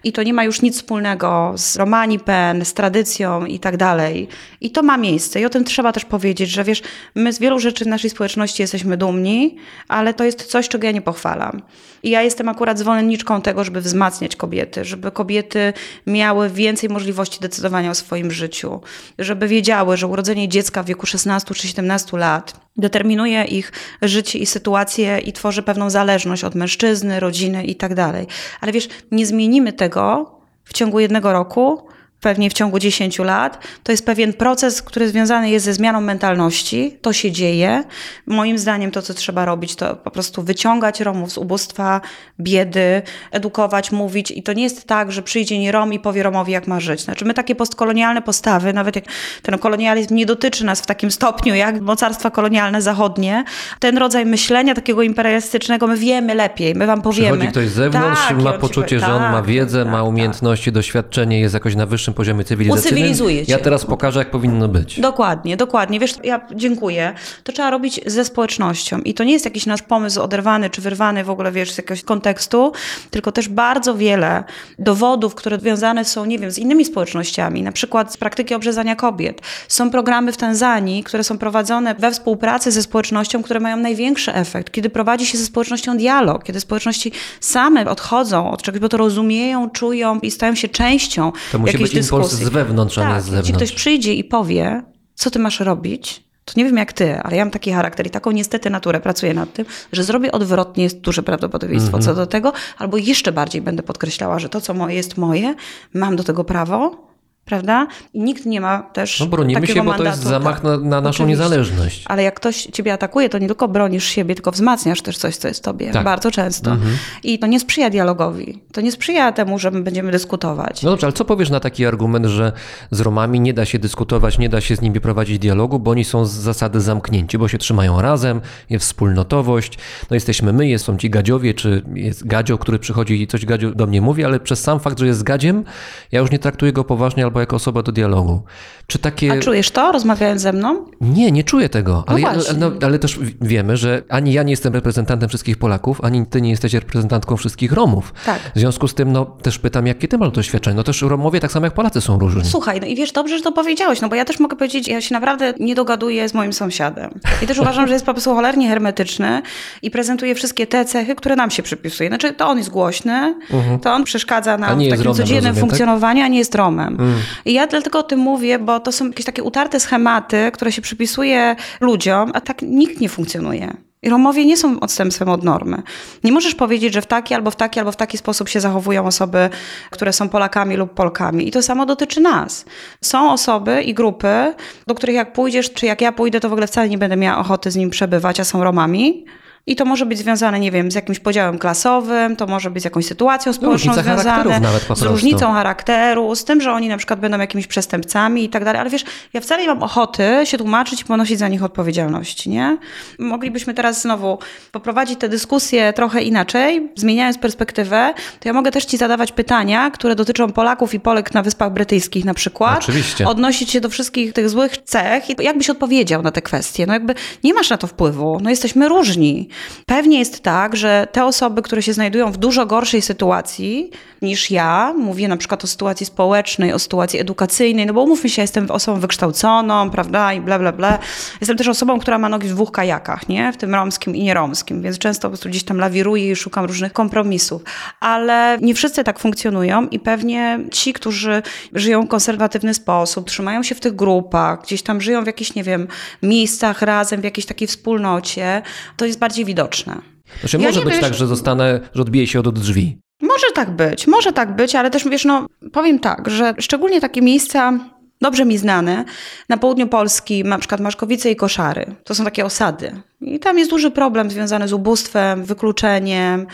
[SPEAKER 3] I to nie ma już nic wspólnego z Romani Pen, z tradycją i tak dalej. I to ma miejsce. I o tym trzeba też powiedzieć, że wiesz, my z wielu rzeczy w naszej społeczności jesteśmy dumni, ale to jest coś, czego ja nie pochwalam. I ja jestem akurat zwolenniczką tego, żeby wzmacniać kobiety, żeby kobiety miały więcej możliwości decydowania o swoim życiu, żeby wiedziały, że urodzenie dziecka w wieku 16 czy 17 lat determinuje ich życie i sytuację i tworzy pewną zależność od mężczyzny, rodziny i tak dalej. Ale wiesz, nie zmienimy tego w ciągu jednego roku, pewnie w ciągu 10 lat. To jest pewien proces, który związany jest ze zmianą mentalności. To się dzieje. Moim zdaniem to, co trzeba robić, to po prostu wyciągać Romów z ubóstwa, biedy, edukować, mówić. I to nie jest tak, że przyjdzie nie Rom i powie Romowi, jak ma żyć. Znaczy my takie postkolonialne postawy, nawet jak ten kolonializm nie dotyczy nas w takim stopniu, jak mocarstwa kolonialne zachodnie, ten rodzaj myślenia takiego imperialistycznego, my wiemy lepiej, my wam powiemy.
[SPEAKER 1] Przychodzi ktoś z zewnątrz,
[SPEAKER 3] Tak,
[SPEAKER 1] ma poczucie,
[SPEAKER 3] powie,
[SPEAKER 1] że on ma
[SPEAKER 3] tak,
[SPEAKER 1] wiedzę,
[SPEAKER 3] tak,
[SPEAKER 1] ma
[SPEAKER 3] tak.
[SPEAKER 1] umiejętności, doświadczenie, jest jakoś na wyższym poziomie cywilizacyjnym.
[SPEAKER 3] Ucywilizuje cię.
[SPEAKER 1] Ja teraz pokażę, jak powinno być.
[SPEAKER 3] Dokładnie, dokładnie. Wiesz, ja dziękuję. To trzeba robić ze społecznością. I to nie jest jakiś nasz pomysł oderwany czy wyrwany w ogóle, wiesz, z jakiegoś kontekstu, tylko też bardzo wiele dowodów, które związane są, nie wiem, z innymi społecznościami, na przykład z praktyki obrzezania kobiet. Są programy w Tanzanii, które są prowadzone we współpracy ze społecznością, które mają największy efekt, kiedy prowadzi się ze społecznością dialog, kiedy społeczności same odchodzą od czegoś, bo to rozumieją, czują i stają się częścią
[SPEAKER 1] To musi
[SPEAKER 3] jakiejś
[SPEAKER 1] być impuls z wewnątrz, a nie
[SPEAKER 3] tak,
[SPEAKER 1] z zewnątrz.
[SPEAKER 3] ktoś przyjdzie i powie, co ty masz robić, to nie wiem jak ty, ale ja mam taki charakter i taką niestety naturę, pracuję nad tym, że zrobię odwrotnie, jest duże prawdopodobieństwo
[SPEAKER 1] Mhm.
[SPEAKER 3] co do tego, albo jeszcze bardziej będę podkreślała, że to, co moje jest moje, mam do tego prawo, prawda? I nikt nie ma też
[SPEAKER 1] No bronimy
[SPEAKER 3] takiego
[SPEAKER 1] się, bo to jest
[SPEAKER 3] mandatu,
[SPEAKER 1] zamach na, na naszą
[SPEAKER 3] Oczywiście.
[SPEAKER 1] niezależność.
[SPEAKER 3] Ale jak ktoś ciebie atakuje, to nie tylko bronisz siebie, tylko wzmacniasz też coś, co jest tobie.
[SPEAKER 1] Tak.
[SPEAKER 3] Bardzo często. I to nie sprzyja dialogowi. To nie sprzyja temu, że my będziemy dyskutować.
[SPEAKER 1] No dobrze, ale co powiesz na taki argument, że z Romami nie da się dyskutować, nie da się z nimi prowadzić dialogu, bo oni są z zasady zamknięci, bo się trzymają razem, jest wspólnotowość, no jesteśmy my, jest- są ci gadziowie, czy jest gadzio, który przychodzi i coś gadziu do mnie mówi, ale przez sam fakt, że jest gadziem, ja już nie traktuję go poważnie albo jako osoba do dialogu. Czy takie...
[SPEAKER 3] A czujesz to, rozmawiając ze mną?
[SPEAKER 1] Nie, nie czuję tego. Ale, ja,
[SPEAKER 3] właśnie.
[SPEAKER 1] no, ale też wiemy, że ani ja nie jestem reprezentantem wszystkich Polaków, ani ty nie jesteś reprezentantką wszystkich Romów.
[SPEAKER 3] Tak.
[SPEAKER 1] W związku z tym no, też pytam, jakie ty masz doświadczenie. No też Romowie tak samo jak Polacy są różni.
[SPEAKER 3] Słuchaj, no i wiesz, dobrze, że to powiedziałeś, no bo ja też mogę powiedzieć, ja się naprawdę nie dogaduję z moim sąsiadem. I też uważam, że jest po prostu cholernie hermetyczny i prezentuje wszystkie te cechy, które nam się przypisuje. Znaczy, to on jest głośny, to on przeszkadza nam w takim
[SPEAKER 1] Romem,
[SPEAKER 3] codziennym
[SPEAKER 1] rozumiem, tak?
[SPEAKER 3] funkcjonowaniu, a nie jest Romem. I ja dlatego o tym mówię, bo to są jakieś takie utarte schematy, które się przypisuje ludziom, a tak nikt nie funkcjonuje. I Romowie nie są odstępstwem od normy. Nie możesz powiedzieć, że w taki albo w taki albo w taki sposób się zachowują osoby, które są Polakami lub Polkami. I to samo dotyczy nas. Są osoby i grupy, do których jak pójdziesz, czy jak ja pójdę, to w ogóle wcale nie będę miała ochoty z nim przebywać, a są Romami. I to może być związane, nie wiem, z jakimś podziałem klasowym, to może być z jakąś sytuacją społeczną
[SPEAKER 1] różnica
[SPEAKER 3] związane, z różnicą charakteru, z tym, że oni na przykład będą jakimiś przestępcami i tak dalej. Ale wiesz, ja wcale nie mam ochoty się tłumaczyć i ponosić za nich odpowiedzialności, nie? Moglibyśmy teraz znowu poprowadzić tę dyskusję trochę inaczej, zmieniając perspektywę, to ja mogę też ci zadawać pytania, które dotyczą Polaków i Polek na Wyspach Brytyjskich na przykład.
[SPEAKER 1] Oczywiście.
[SPEAKER 3] Odnosić się do wszystkich tych złych cech i jakbyś odpowiedział na te kwestie. No jakby nie masz na to wpływu. No jesteśmy różni. Pewnie jest tak, że te osoby, które się znajdują w dużo gorszej sytuacji niż ja, mówię na przykład o sytuacji społecznej, o sytuacji edukacyjnej, no bo umówmy się, jestem osobą wykształconą, prawda, i bla, bla, bla. Jestem też osobą, która ma nogi w dwóch kajakach, nie? W tym romskim i nieromskim, więc często po prostu gdzieś tam lawiruję i szukam różnych kompromisów. Ale nie wszyscy tak funkcjonują i pewnie ci, którzy żyją w konserwatywny sposób, trzymają się w tych grupach, gdzieś tam żyją w jakichś, nie wiem, miejscach razem, w jakiejś takiej wspólnocie, to jest bardziej widoczne.
[SPEAKER 1] Znaczy,
[SPEAKER 3] Ja
[SPEAKER 1] może być
[SPEAKER 3] wiem,
[SPEAKER 1] tak,
[SPEAKER 3] wiesz-
[SPEAKER 1] że zostanę, że odbiję się od drzwi.
[SPEAKER 3] Może tak być, może tak być, ale też wiesz, no powiem tak, że szczególnie takie miejsca dobrze mi znane, na południu Polski, na przykład Maszkowice i Koszary, to są takie osady. I tam jest duży problem związany z ubóstwem, wykluczeniem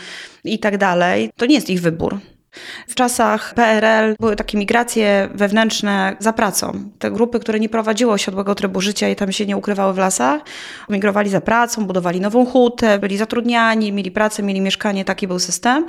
[SPEAKER 3] i tak dalej. To nie jest ich wybór. W czasach PRL były takie migracje wewnętrzne za pracą. Te grupy, które nie prowadziły osiadłego trybu życia i tam się nie ukrywały w lasach, migrowali za pracą, budowali nową hutę, byli zatrudniani, mieli pracę, mieli mieszkanie, taki był system.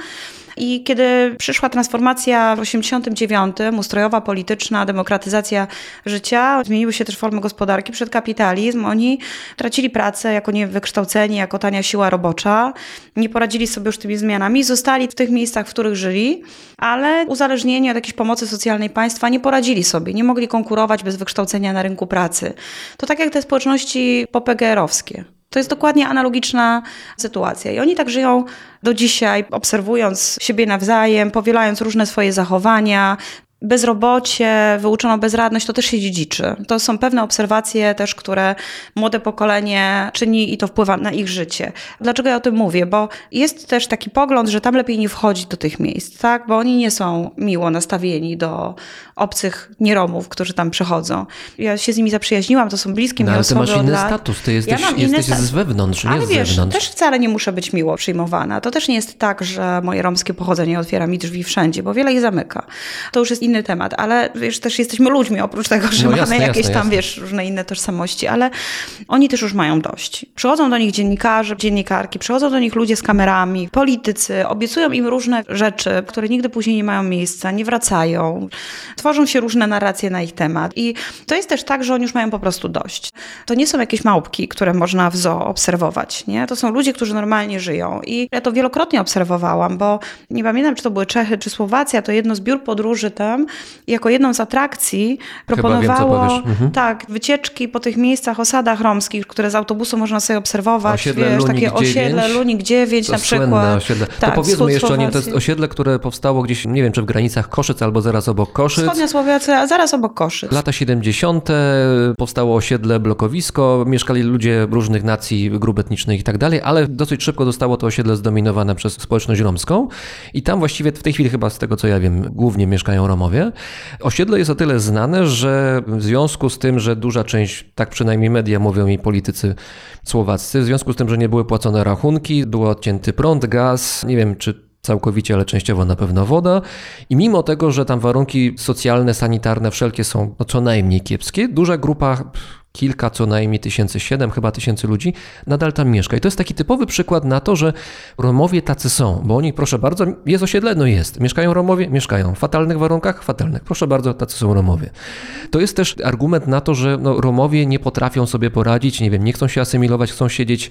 [SPEAKER 3] I kiedy przyszła transformacja w 89, ustrojowa, polityczna, demokratyzacja życia, zmieniły się też formy gospodarki, przed kapitalizm, oni tracili pracę jako niewykształceni, jako tania siła robocza, nie poradzili sobie już tymi zmianami zostali w tych miejscach, w których żyli, ale uzależnieni od jakiejś pomocy socjalnej państwa nie poradzili sobie, nie mogli konkurować bez wykształcenia na rynku pracy. To tak jak te społeczności popGR-owskie. To jest dokładnie analogiczna sytuacja. I oni tak żyją do dzisiaj, obserwując siebie nawzajem, powielając różne swoje zachowania. Bezrobocie, wyuczono bezradność, to też się dziedziczy. To są pewne obserwacje też, które młode pokolenie czyni i to wpływa na ich życie. Dlaczego ja o tym mówię? Bo jest też taki pogląd, że tam lepiej nie wchodzić do tych miejsc, tak? Bo oni nie są miło nastawieni do obcych nieromów, którzy tam przychodzą. Ja się z nimi zaprzyjaźniłam, to są bliskie
[SPEAKER 1] No,
[SPEAKER 3] mi
[SPEAKER 1] ale ty
[SPEAKER 3] osoby
[SPEAKER 1] masz
[SPEAKER 3] od
[SPEAKER 1] inny
[SPEAKER 3] lat.
[SPEAKER 1] status, ty jesteś,
[SPEAKER 3] Ja mam inny
[SPEAKER 1] jesteś
[SPEAKER 3] status.
[SPEAKER 1] z wewnątrz, nie
[SPEAKER 3] Ale
[SPEAKER 1] z
[SPEAKER 3] wiesz,
[SPEAKER 1] zewnątrz.
[SPEAKER 3] też wcale nie muszę być miło przyjmowana. To też nie jest tak, że moje romskie pochodzenie otwiera mi drzwi wszędzie, bo wiele je zamyka. To już jest inny temat, ale wiesz, też jesteśmy ludźmi, oprócz tego, że
[SPEAKER 1] No
[SPEAKER 3] mamy
[SPEAKER 1] jasne,
[SPEAKER 3] jakieś
[SPEAKER 1] jasne,
[SPEAKER 3] tam,
[SPEAKER 1] jasne.
[SPEAKER 3] wiesz, różne inne tożsamości, ale oni też już mają dość. Przychodzą do nich dziennikarze, dziennikarki, przychodzą do nich ludzie z kamerami, politycy, obiecują im różne rzeczy, które nigdy później nie mają miejsca, nie wracają. Tworzą się różne narracje na ich temat. I to jest też tak, że oni już mają po prostu dość. To nie są jakieś małpki, które można w zoo obserwować, nie? To są ludzie, którzy normalnie żyją. I ja to wielokrotnie obserwowałam, bo nie pamiętam, czy to były Czechy, czy Słowacja, to jedno z biur podróży tam, jako jedną z atrakcji
[SPEAKER 1] wiem,
[SPEAKER 3] proponowało
[SPEAKER 1] powiesz. Mhm.
[SPEAKER 3] tak, wycieczki po tych miejscach, osadach romskich, które z autobusu można sobie obserwować.
[SPEAKER 1] Osiedle
[SPEAKER 3] wiesz,
[SPEAKER 1] Lunik
[SPEAKER 3] takie osiedle
[SPEAKER 1] 9.
[SPEAKER 3] Lunik 9
[SPEAKER 1] To
[SPEAKER 3] na przykład.
[SPEAKER 1] osiedle.
[SPEAKER 3] Tak,
[SPEAKER 1] to powiedzmy jeszcze o nim, to jest osiedle, które powstało gdzieś, nie wiem, czy w granicach Koszyc albo zaraz obok Koszyc.
[SPEAKER 3] Wschodnia Słowacja, a zaraz obok Koszyc.
[SPEAKER 1] Lata 70. powstało osiedle, blokowisko, mieszkali ludzie różnych nacji, grup etnicznych i tak dalej, ale dosyć szybko zostało to osiedle zdominowane przez społeczność romską i tam właściwie w tej chwili chyba z tego co ja wiem, głównie mieszkają Romowie. Osiedle jest o tyle znane, że w związku z tym, że duża część, tak przynajmniej media mówią i politycy słowaccy, w związku z tym, że nie były płacone rachunki, był odcięty prąd, gaz, nie wiem czy całkowicie, ale częściowo na pewno woda. I mimo tego, że tam warunki socjalne, sanitarne wszelkie są no, co najmniej kiepskie, duża grupa kilka co najmniej tysięcy, siedem chyba tysięcy ludzi nadal tam mieszka. I to jest taki typowy przykład na to, że Romowie tacy są, bo oni, proszę bardzo, jest osiedle? No jest. Mieszkają Romowie? Mieszkają. W fatalnych warunkach? Fatalnych. Proszę bardzo, tacy są Romowie. To jest też argument na to, że no, Romowie nie potrafią sobie poradzić, nie wiem, nie chcą się asymilować, chcą siedzieć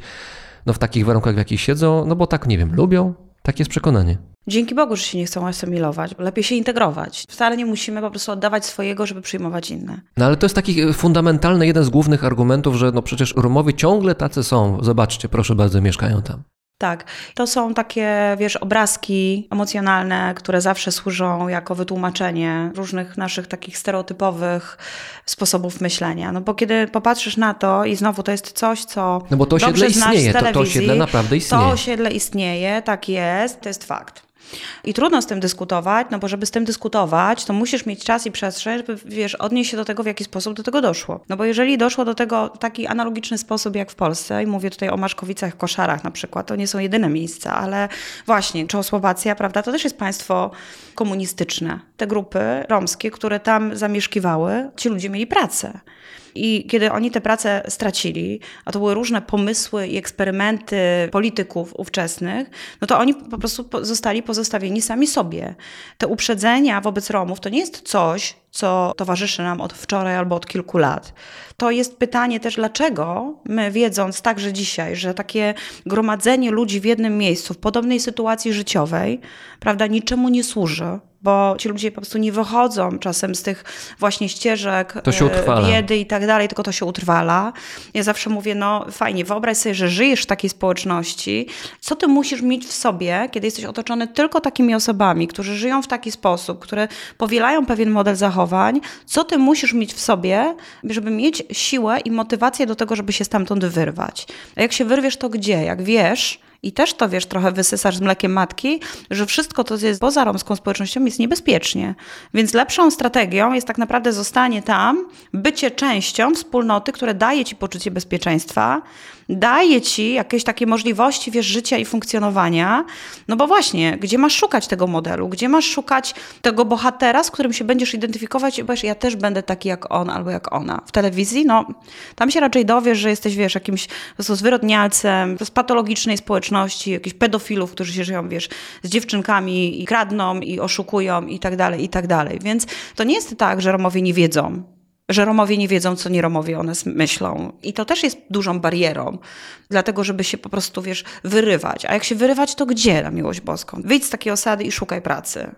[SPEAKER 1] no, w takich warunkach, w jakich siedzą, no bo tak, nie wiem, lubią. Takie jest przekonanie.
[SPEAKER 3] Dzięki Bogu, że się nie chcą asymilować, bo lepiej się integrować. Wcale nie musimy po prostu oddawać swojego, żeby przyjmować inne.
[SPEAKER 1] No ale to jest taki e, fundamentalny, jeden z głównych argumentów, że no przecież Romowie ciągle tacy są. Zobaczcie, proszę bardzo, mieszkają tam.
[SPEAKER 3] Tak, to są takie, wiesz, obrazki emocjonalne, które zawsze służą jako wytłumaczenie różnych naszych takich stereotypowych sposobów myślenia. No bo kiedy popatrzysz na to i znowu to jest coś, co
[SPEAKER 1] No bo to osiedle istnieje, to- to osiedle naprawdę istnieje.
[SPEAKER 3] To osiedle istnieje, tak jest, to jest fakt. I trudno z tym dyskutować, no bo żeby z tym dyskutować, to musisz mieć czas i przestrzeń, żeby, wiesz, odnieść się do tego, w jaki sposób do tego doszło. No bo jeżeli doszło do tego w taki analogiczny sposób jak w Polsce, i mówię tutaj o Maszkowicach, Koszarach na przykład, to nie są jedyne miejsca, ale właśnie Czechosłowacja, prawda, to też jest państwo komunistyczne. Te grupy romskie, które tam zamieszkiwały, ci ludzie mieli pracę. I kiedy oni tę pracę stracili, a to były różne pomysły i eksperymenty polityków ówczesnych, no to oni po prostu zostali pozostawieni sami sobie. Te uprzedzenia wobec Romów to nie jest coś, co towarzyszy nam od wczoraj albo od kilku lat. To jest pytanie też, dlaczego my, wiedząc także dzisiaj, że takie gromadzenie ludzi w jednym miejscu, w podobnej sytuacji życiowej, prawda, niczemu nie służy, bo ci ludzie po prostu nie wychodzą czasem z tych właśnie ścieżek e, biedy i tak dalej, tylko to się utrwala. Ja zawsze mówię, no fajnie, wyobraź sobie, że żyjesz w takiej społeczności. Co ty musisz mieć w sobie, kiedy jesteś otoczony tylko takimi osobami, którzy żyją w taki sposób, które powielają pewien model zachowań? Co ty musisz mieć w sobie, żeby mieć siłę i motywację do tego, żeby się stamtąd wyrwać? A jak się wyrwiesz, to gdzie? Jak wiesz, i też to wiesz, trochę wysysasz z mlekiem matki, że wszystko to, co jest poza romską społecznością, jest niebezpiecznie. Więc lepszą strategią jest tak naprawdę zostanie tam, bycie częścią wspólnoty, które daje ci poczucie bezpieczeństwa, daje ci jakieś takie możliwości, wiesz, życia i funkcjonowania. No bo właśnie, gdzie masz szukać tego modelu, gdzie masz szukać tego bohatera, z którym się będziesz identyfikować i powiesz, ja też będę taki jak on albo jak ona. W telewizji, no, tam się raczej dowiesz, że jesteś, wiesz, jakimś po prostu zwyrodnialcem z patologicznej społeczności, jakichś pedofilów, którzy się żyją, wiesz, z dziewczynkami i kradną i oszukują i tak dalej, i tak dalej. Więc to nie jest tak, że Romowie nie wiedzą, że Romowie nie wiedzą, co nie Romowie one myślą. I to też jest dużą barierą, dlatego żeby się po prostu, wiesz, wyrywać. A jak się wyrywać, to gdzie, na miłość boską? Wyjdź z takiej osady i szukaj pracy.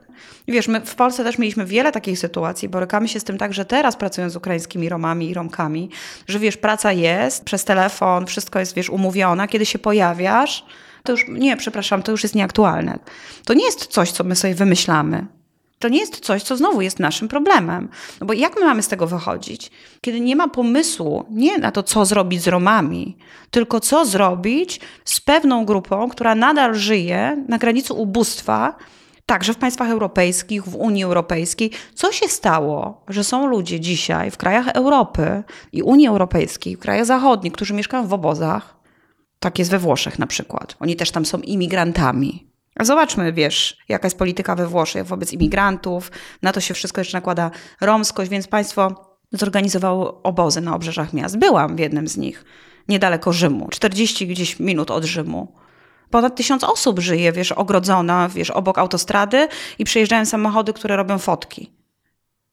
[SPEAKER 3] Wiesz, my w Polsce też mieliśmy wiele takich sytuacji, borykamy się z tym także teraz, pracując z ukraińskimi Romami i Romkami, że wiesz, praca jest, przez telefon, wszystko jest, wiesz, umówione, kiedy się pojawiasz, to już, nie, przepraszam, to już jest nieaktualne. To nie jest coś, co my sobie wymyślamy. To nie jest coś, co znowu jest naszym problemem. No bo jak my mamy z tego wychodzić? Kiedy nie ma pomysłu nie na to, co zrobić z Romami, tylko co zrobić z pewną grupą, która nadal żyje na granicy ubóstwa, także w państwach europejskich, w Unii Europejskiej. Co się stało, że są ludzie dzisiaj w krajach Europy i Unii Europejskiej, w krajach zachodnich, którzy mieszkają w obozach? Tak jest we Włoszech na przykład. Oni też tam są imigrantami. Zobaczmy, wiesz, jaka jest polityka we Włoszech wobec imigrantów. Na to się wszystko jeszcze nakłada romskość, więc państwo zorganizowało obozy na obrzeżach miast. Byłam w jednym z nich, niedaleko Rzymu, 40 gdzieś minut od Rzymu. Ponad tysiąc osób żyje, wiesz, ogrodzona, wiesz, obok autostrady i przyjeżdżają samochody, które robią fotki.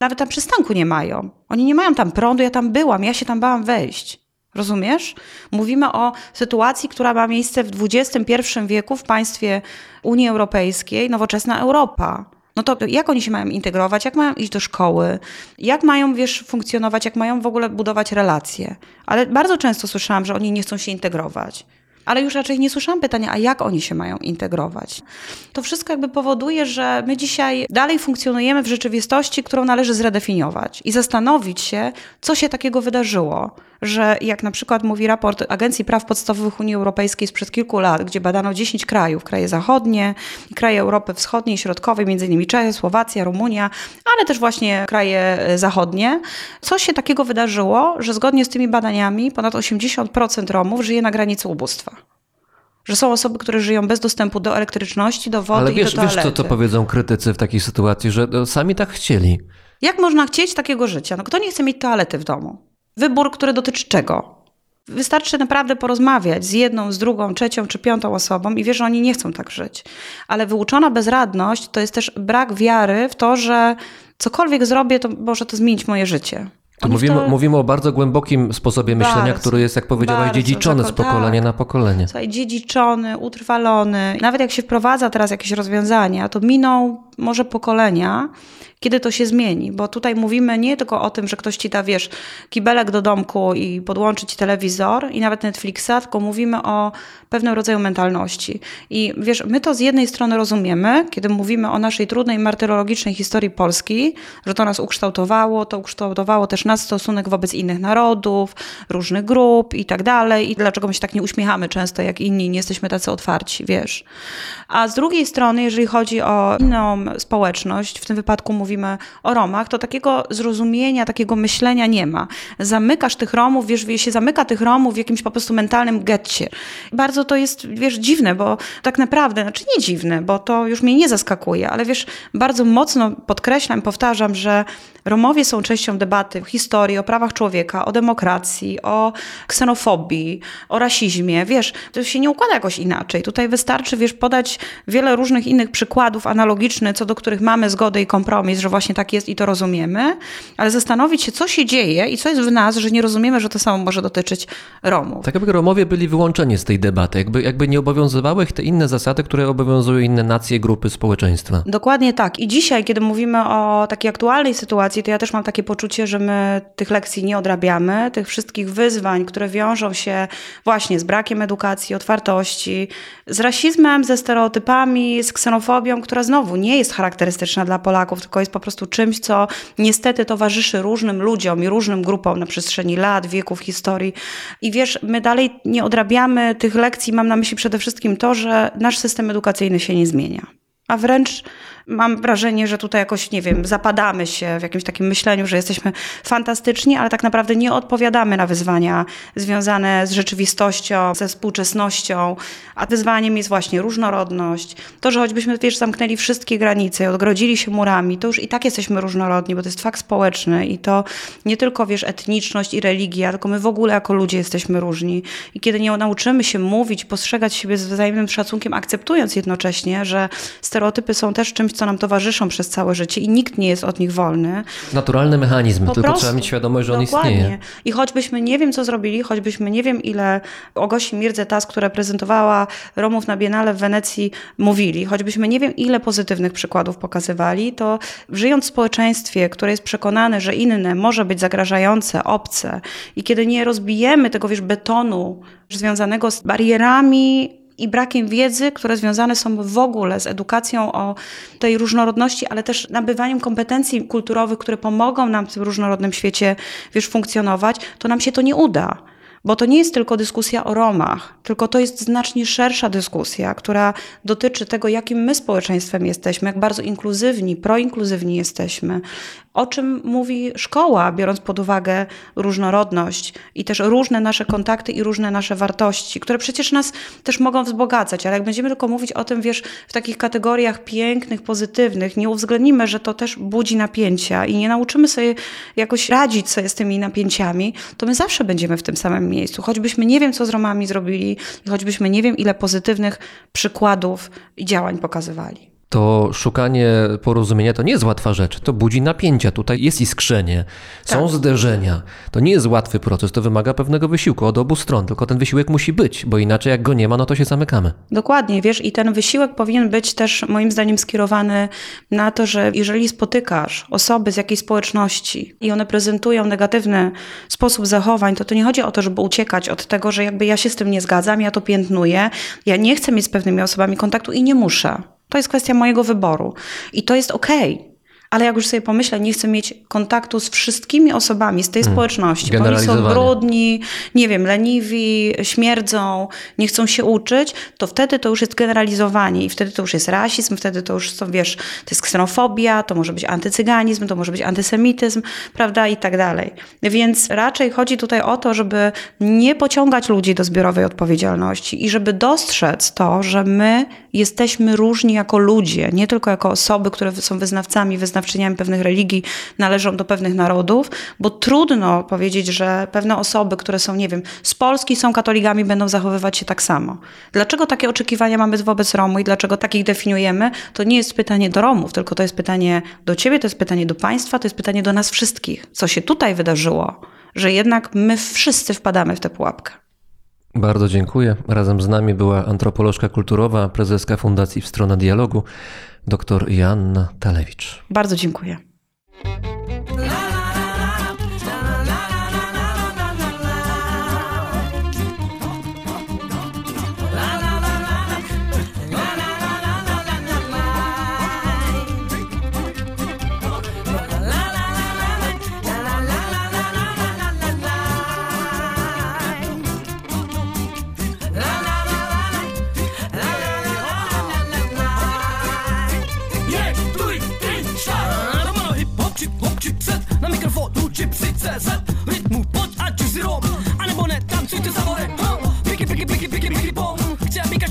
[SPEAKER 3] Nawet tam przystanku nie mają. Oni nie mają tam prądu, ja tam byłam, ja się tam bałam wejść. Rozumiesz? Mówimy o sytuacji, która ma miejsce w XXI wieku w państwie Unii Europejskiej, nowoczesna Europa. No to jak oni się mają integrować, jak mają iść do szkoły, jak mają, wiesz, funkcjonować, jak mają w ogóle budować relacje. Ale bardzo często słyszałam, że oni nie chcą się integrować. Ale już raczej nie słyszałam pytania, a jak oni się mają integrować. To wszystko jakby powoduje, że my dzisiaj dalej funkcjonujemy w rzeczywistości, którą należy zredefiniować i zastanowić się, co się takiego wydarzyło, że jak na przykład mówi raport Agencji Praw Podstawowych Unii Europejskiej sprzed kilku lat, gdzie badano 10 krajów, kraje zachodnie i kraje Europy Wschodniej i Środkowej, między innymi Czechy, Słowacja, Rumunia, ale też właśnie kraje e, zachodnie, co się takiego wydarzyło, że zgodnie z tymi badaniami ponad 80% Romów żyje na granicy ubóstwa. Że są osoby, które żyją bez dostępu do elektryczności, do wody
[SPEAKER 1] Ale
[SPEAKER 3] i
[SPEAKER 1] wiesz,
[SPEAKER 3] do
[SPEAKER 1] wiesz
[SPEAKER 3] toalety.
[SPEAKER 1] co, co powiedzą krytycy w takiej sytuacji, że no, sami tak chcieli.
[SPEAKER 3] Jak można chcieć takiego życia? No kto nie chce mieć toalety w domu? Wybór, który dotyczy czego? Wystarczy naprawdę porozmawiać z jedną, z drugą, trzecią czy piątą osobą i wiesz, że oni nie chcą tak żyć. Ale wyuczona bezradność to jest też brak wiary w to, że cokolwiek zrobię, to może to zmienić moje życie.
[SPEAKER 1] To
[SPEAKER 3] Oni w
[SPEAKER 1] mówimy, mówimy o bardzo głębokim sposobie myślenia,
[SPEAKER 3] Bardzo,
[SPEAKER 1] który jest, jak powiedziałaś, dziedziczony z
[SPEAKER 3] tak.
[SPEAKER 1] pokolenia na pokolenie.
[SPEAKER 3] Słuchaj, dziedziczony, utrwalony. Nawet jak się wprowadza teraz jakieś rozwiązania, to miną może pokolenia, kiedy to się zmieni, bo tutaj mówimy nie tylko o tym, że ktoś ci da, wiesz, kibelek do domku i podłączy ci telewizor i nawet Netflixa, tylko mówimy o pewnym rodzaju mentalności. I wiesz, my to z jednej strony rozumiemy, kiedy mówimy o naszej trudnej, martyrologicznej historii Polski, że to nas ukształtowało, to ukształtowało też nasz stosunek wobec innych narodów, różnych grup i tak dalej i dlaczego my się tak nie uśmiechamy często jak inni, nie jesteśmy tacy otwarci, wiesz. A z drugiej strony, jeżeli chodzi o inną społeczność, w tym wypadku mówimy o Romach, to takiego zrozumienia, takiego myślenia nie ma. Zamykasz tych Romów, wiesz, się zamyka tych Romów w jakimś po prostu mentalnym getcie. Bardzo to jest, wiesz, dziwne, bo tak naprawdę, znaczy nie dziwne, bo to już mnie nie zaskakuje, ale wiesz, bardzo mocno podkreślam, powtarzam, że Romowie są częścią debaty w historii o prawach człowieka, o demokracji, o ksenofobii, o rasizmie. Wiesz, to się nie układa jakoś inaczej. Tutaj wystarczy, wiesz, podać wiele różnych innych przykładów analogicznych, co do których mamy zgodę i kompromis, że właśnie tak jest i to rozumiemy, ale zastanowić się, co się dzieje i co jest w nas, że nie rozumiemy, że to samo może dotyczyć Romów.
[SPEAKER 1] Tak jakby Romowie byli wyłączeni z tej debaty, jakby, jakby nie obowiązywały ich te inne zasady, które obowiązują inne nacje, grupy społeczeństwa.
[SPEAKER 3] Dokładnie tak. I dzisiaj, kiedy mówimy o takiej aktualnej sytuacji, to ja też mam takie poczucie, że my tych lekcji nie odrabiamy, tych wszystkich wyzwań, które wiążą się właśnie z brakiem edukacji, otwartości, z rasizmem, ze stereotypami, z ksenofobią, która znowu nie jest charakterystyczna dla Polaków, tylko jest po prostu czymś, co niestety towarzyszy różnym ludziom i różnym grupom na przestrzeni lat, wieków, historii. I wiesz, my dalej nie odrabiamy tych lekcji. Mam na myśli przede wszystkim to, że nasz system edukacyjny się nie zmienia. A wręcz mam wrażenie, że tutaj jakoś, nie wiem, zapadamy się w jakimś takim myśleniu, że jesteśmy fantastyczni, ale tak naprawdę nie odpowiadamy na wyzwania związane z rzeczywistością, ze współczesnością, a wyzwaniem jest właśnie różnorodność. To, że choćbyśmy, wiesz, zamknęli wszystkie granice odgrodzili się murami, to już i tak jesteśmy różnorodni, bo to jest fakt społeczny i to nie tylko, wiesz, etniczność i religia, tylko my w ogóle jako ludzie jesteśmy różni. I kiedy nie nauczymy się mówić, postrzegać siebie z wzajemnym szacunkiem, akceptując jednocześnie, że stereotypy są też czymś, co nam towarzyszą przez całe życie i nikt nie jest od nich wolny.
[SPEAKER 1] Naturalny mechanizm,
[SPEAKER 3] Po
[SPEAKER 1] tylko
[SPEAKER 3] prostu.
[SPEAKER 1] trzeba mieć świadomość, że on
[SPEAKER 3] Dokładnie.
[SPEAKER 1] istnieje.
[SPEAKER 3] I choćbyśmy nie wiem, co zrobili, choćbyśmy nie wiem, ile o Gosi Mirdze Tas, która prezentowała Romów na Biennale w Wenecji, mówili, choćbyśmy nie wiem, ile pozytywnych przykładów pokazywali, to żyjąc w społeczeństwie, które jest przekonane, że inne może być zagrażające, obce i kiedy nie rozbijemy tego, wiesz, betonu związanego z barierami i brakiem wiedzy, które związane są w ogóle z edukacją o tej różnorodności, ale też nabywaniem kompetencji kulturowych, które pomogą nam w tym różnorodnym świecie, wiesz, funkcjonować, to nam się to nie uda. Bo to nie jest tylko dyskusja o Romach, tylko to jest znacznie szersza dyskusja, która dotyczy tego, jakim my społeczeństwem jesteśmy, jak bardzo inkluzywni, proinkluzywni jesteśmy, o czym mówi szkoła, biorąc pod uwagę różnorodność i też różne nasze kontakty i różne nasze wartości, które przecież nas też mogą wzbogacać, ale jak będziemy tylko mówić o tym, wiesz, w takich kategoriach pięknych, pozytywnych, nie uwzględnimy, że to też budzi napięcia i nie nauczymy sobie jakoś radzić sobie z tymi napięciami, to my zawsze będziemy w tym samym miejscu. Choćbyśmy nie wiem, co z Romami zrobili choćbyśmy nie wiem, ile pozytywnych przykładów i działań pokazywali.
[SPEAKER 1] To szukanie porozumienia to nie jest łatwa rzecz. To budzi napięcia. Tutaj jest iskrzenie, są
[SPEAKER 3] Tak.
[SPEAKER 1] zderzenia. To nie jest łatwy proces, to wymaga pewnego wysiłku od obu stron. Tylko ten wysiłek musi być, bo inaczej jak go nie ma, no to się zamykamy.
[SPEAKER 3] Dokładnie, wiesz, i ten wysiłek powinien być też moim zdaniem skierowany na to, że jeżeli spotykasz osoby z jakiejś społeczności i one prezentują negatywny sposób zachowań, to to nie chodzi o to, żeby uciekać od tego, że jakby ja się z tym nie zgadzam, ja to piętnuję, ja nie chcę mieć z pewnymi osobami kontaktu i nie muszę. To jest kwestia mojego wyboru i to jest okej. Ale jak już sobie pomyślę, nie chcę mieć kontaktu z wszystkimi osobami z tej społeczności, bo oni są brudni, nie wiem, leniwi, śmierdzą, nie chcą się uczyć, to wtedy to już jest generalizowanie i wtedy to już jest rasizm, wtedy to już są, wiesz, to jest ksenofobia, to może być antycyganizm, to może być antysemityzm, prawda, i tak dalej. Więc raczej chodzi tutaj o to, żeby nie pociągać ludzi do zbiorowej odpowiedzialności i żeby dostrzec to, że my jesteśmy różni jako ludzie, nie tylko jako osoby, które są wyznawcami, wyznawcami wyznawczyniami pewnych religii, należą do pewnych narodów, bo trudno powiedzieć, że pewne osoby, które są, nie wiem, z Polski są katolikami, będą zachowywać się tak samo. Dlaczego takie oczekiwania mamy wobec Romów i dlaczego takich definiujemy? To nie jest pytanie do Romów, tylko to jest pytanie do ciebie, to jest pytanie do państwa, to jest pytanie do nas wszystkich. Co się tutaj wydarzyło, że jednak my wszyscy wpadamy w tę pułapkę.
[SPEAKER 1] Bardzo dziękuję. Razem z nami była antropolożka kulturowa, prezeska Fundacji W Stronę Dialogu, dr Joanna Talewicz.
[SPEAKER 3] Bardzo dziękuję.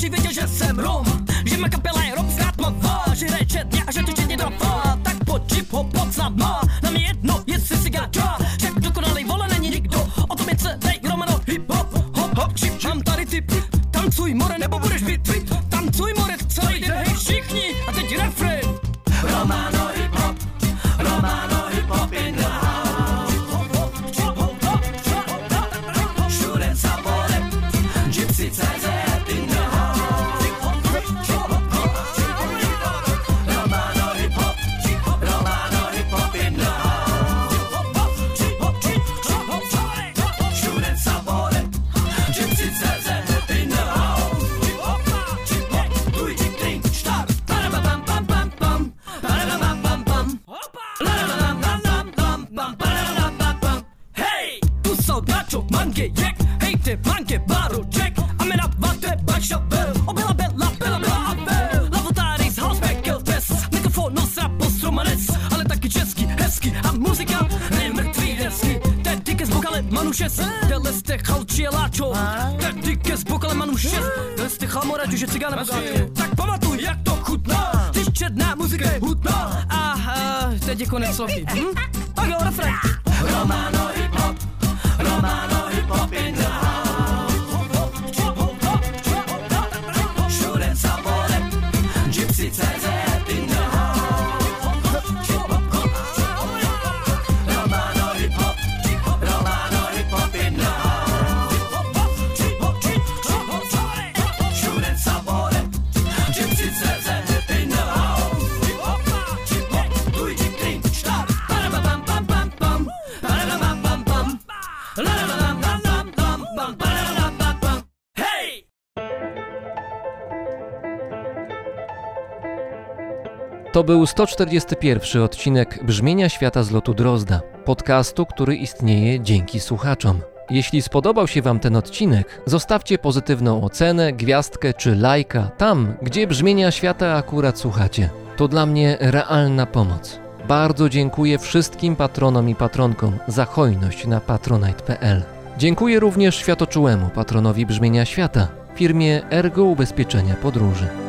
[SPEAKER 4] Věděl, že jsem Rom Že má kapela je rock tmavá Že hraje četně a že to četně trafá Tak pod hip-hop, pod s náma Nám je jedno, jestli si gača Však dokonalej vole není nikdo O tom je celý Romano hip-hop Hop, hop, chip, mám tady tip Tancuj more, nebo budeš fit Tancuj more, celý den, hej všichni A teď hip-hop Romano průšec, dele jste chalči je láčo, ty ke s pokolem anu šest, dele jste cigána. že cigán Tak pamatuj, jak to chutná, ty černá muzika je hutná. A, teď je konec slovy. Hm? Tak jo, refren. Romano hip hop, Romano hip hop in the house. Všude za polem, gypsy
[SPEAKER 1] To był 141 odcinek Brzmienia Świata z lotu Drozda, podcastu, który istnieje dzięki słuchaczom. Jeśli spodobał się Wam ten odcinek, zostawcie pozytywną ocenę, gwiazdkę czy lajka tam, gdzie brzmienia świata akurat słuchacie. To dla mnie realna pomoc. Bardzo dziękuję wszystkim patronom i patronkom za hojność na patronite.pl. Dziękuję również światoczułemu patronowi brzmienia świata, firmie Ergo Ubezpieczenia Podróży.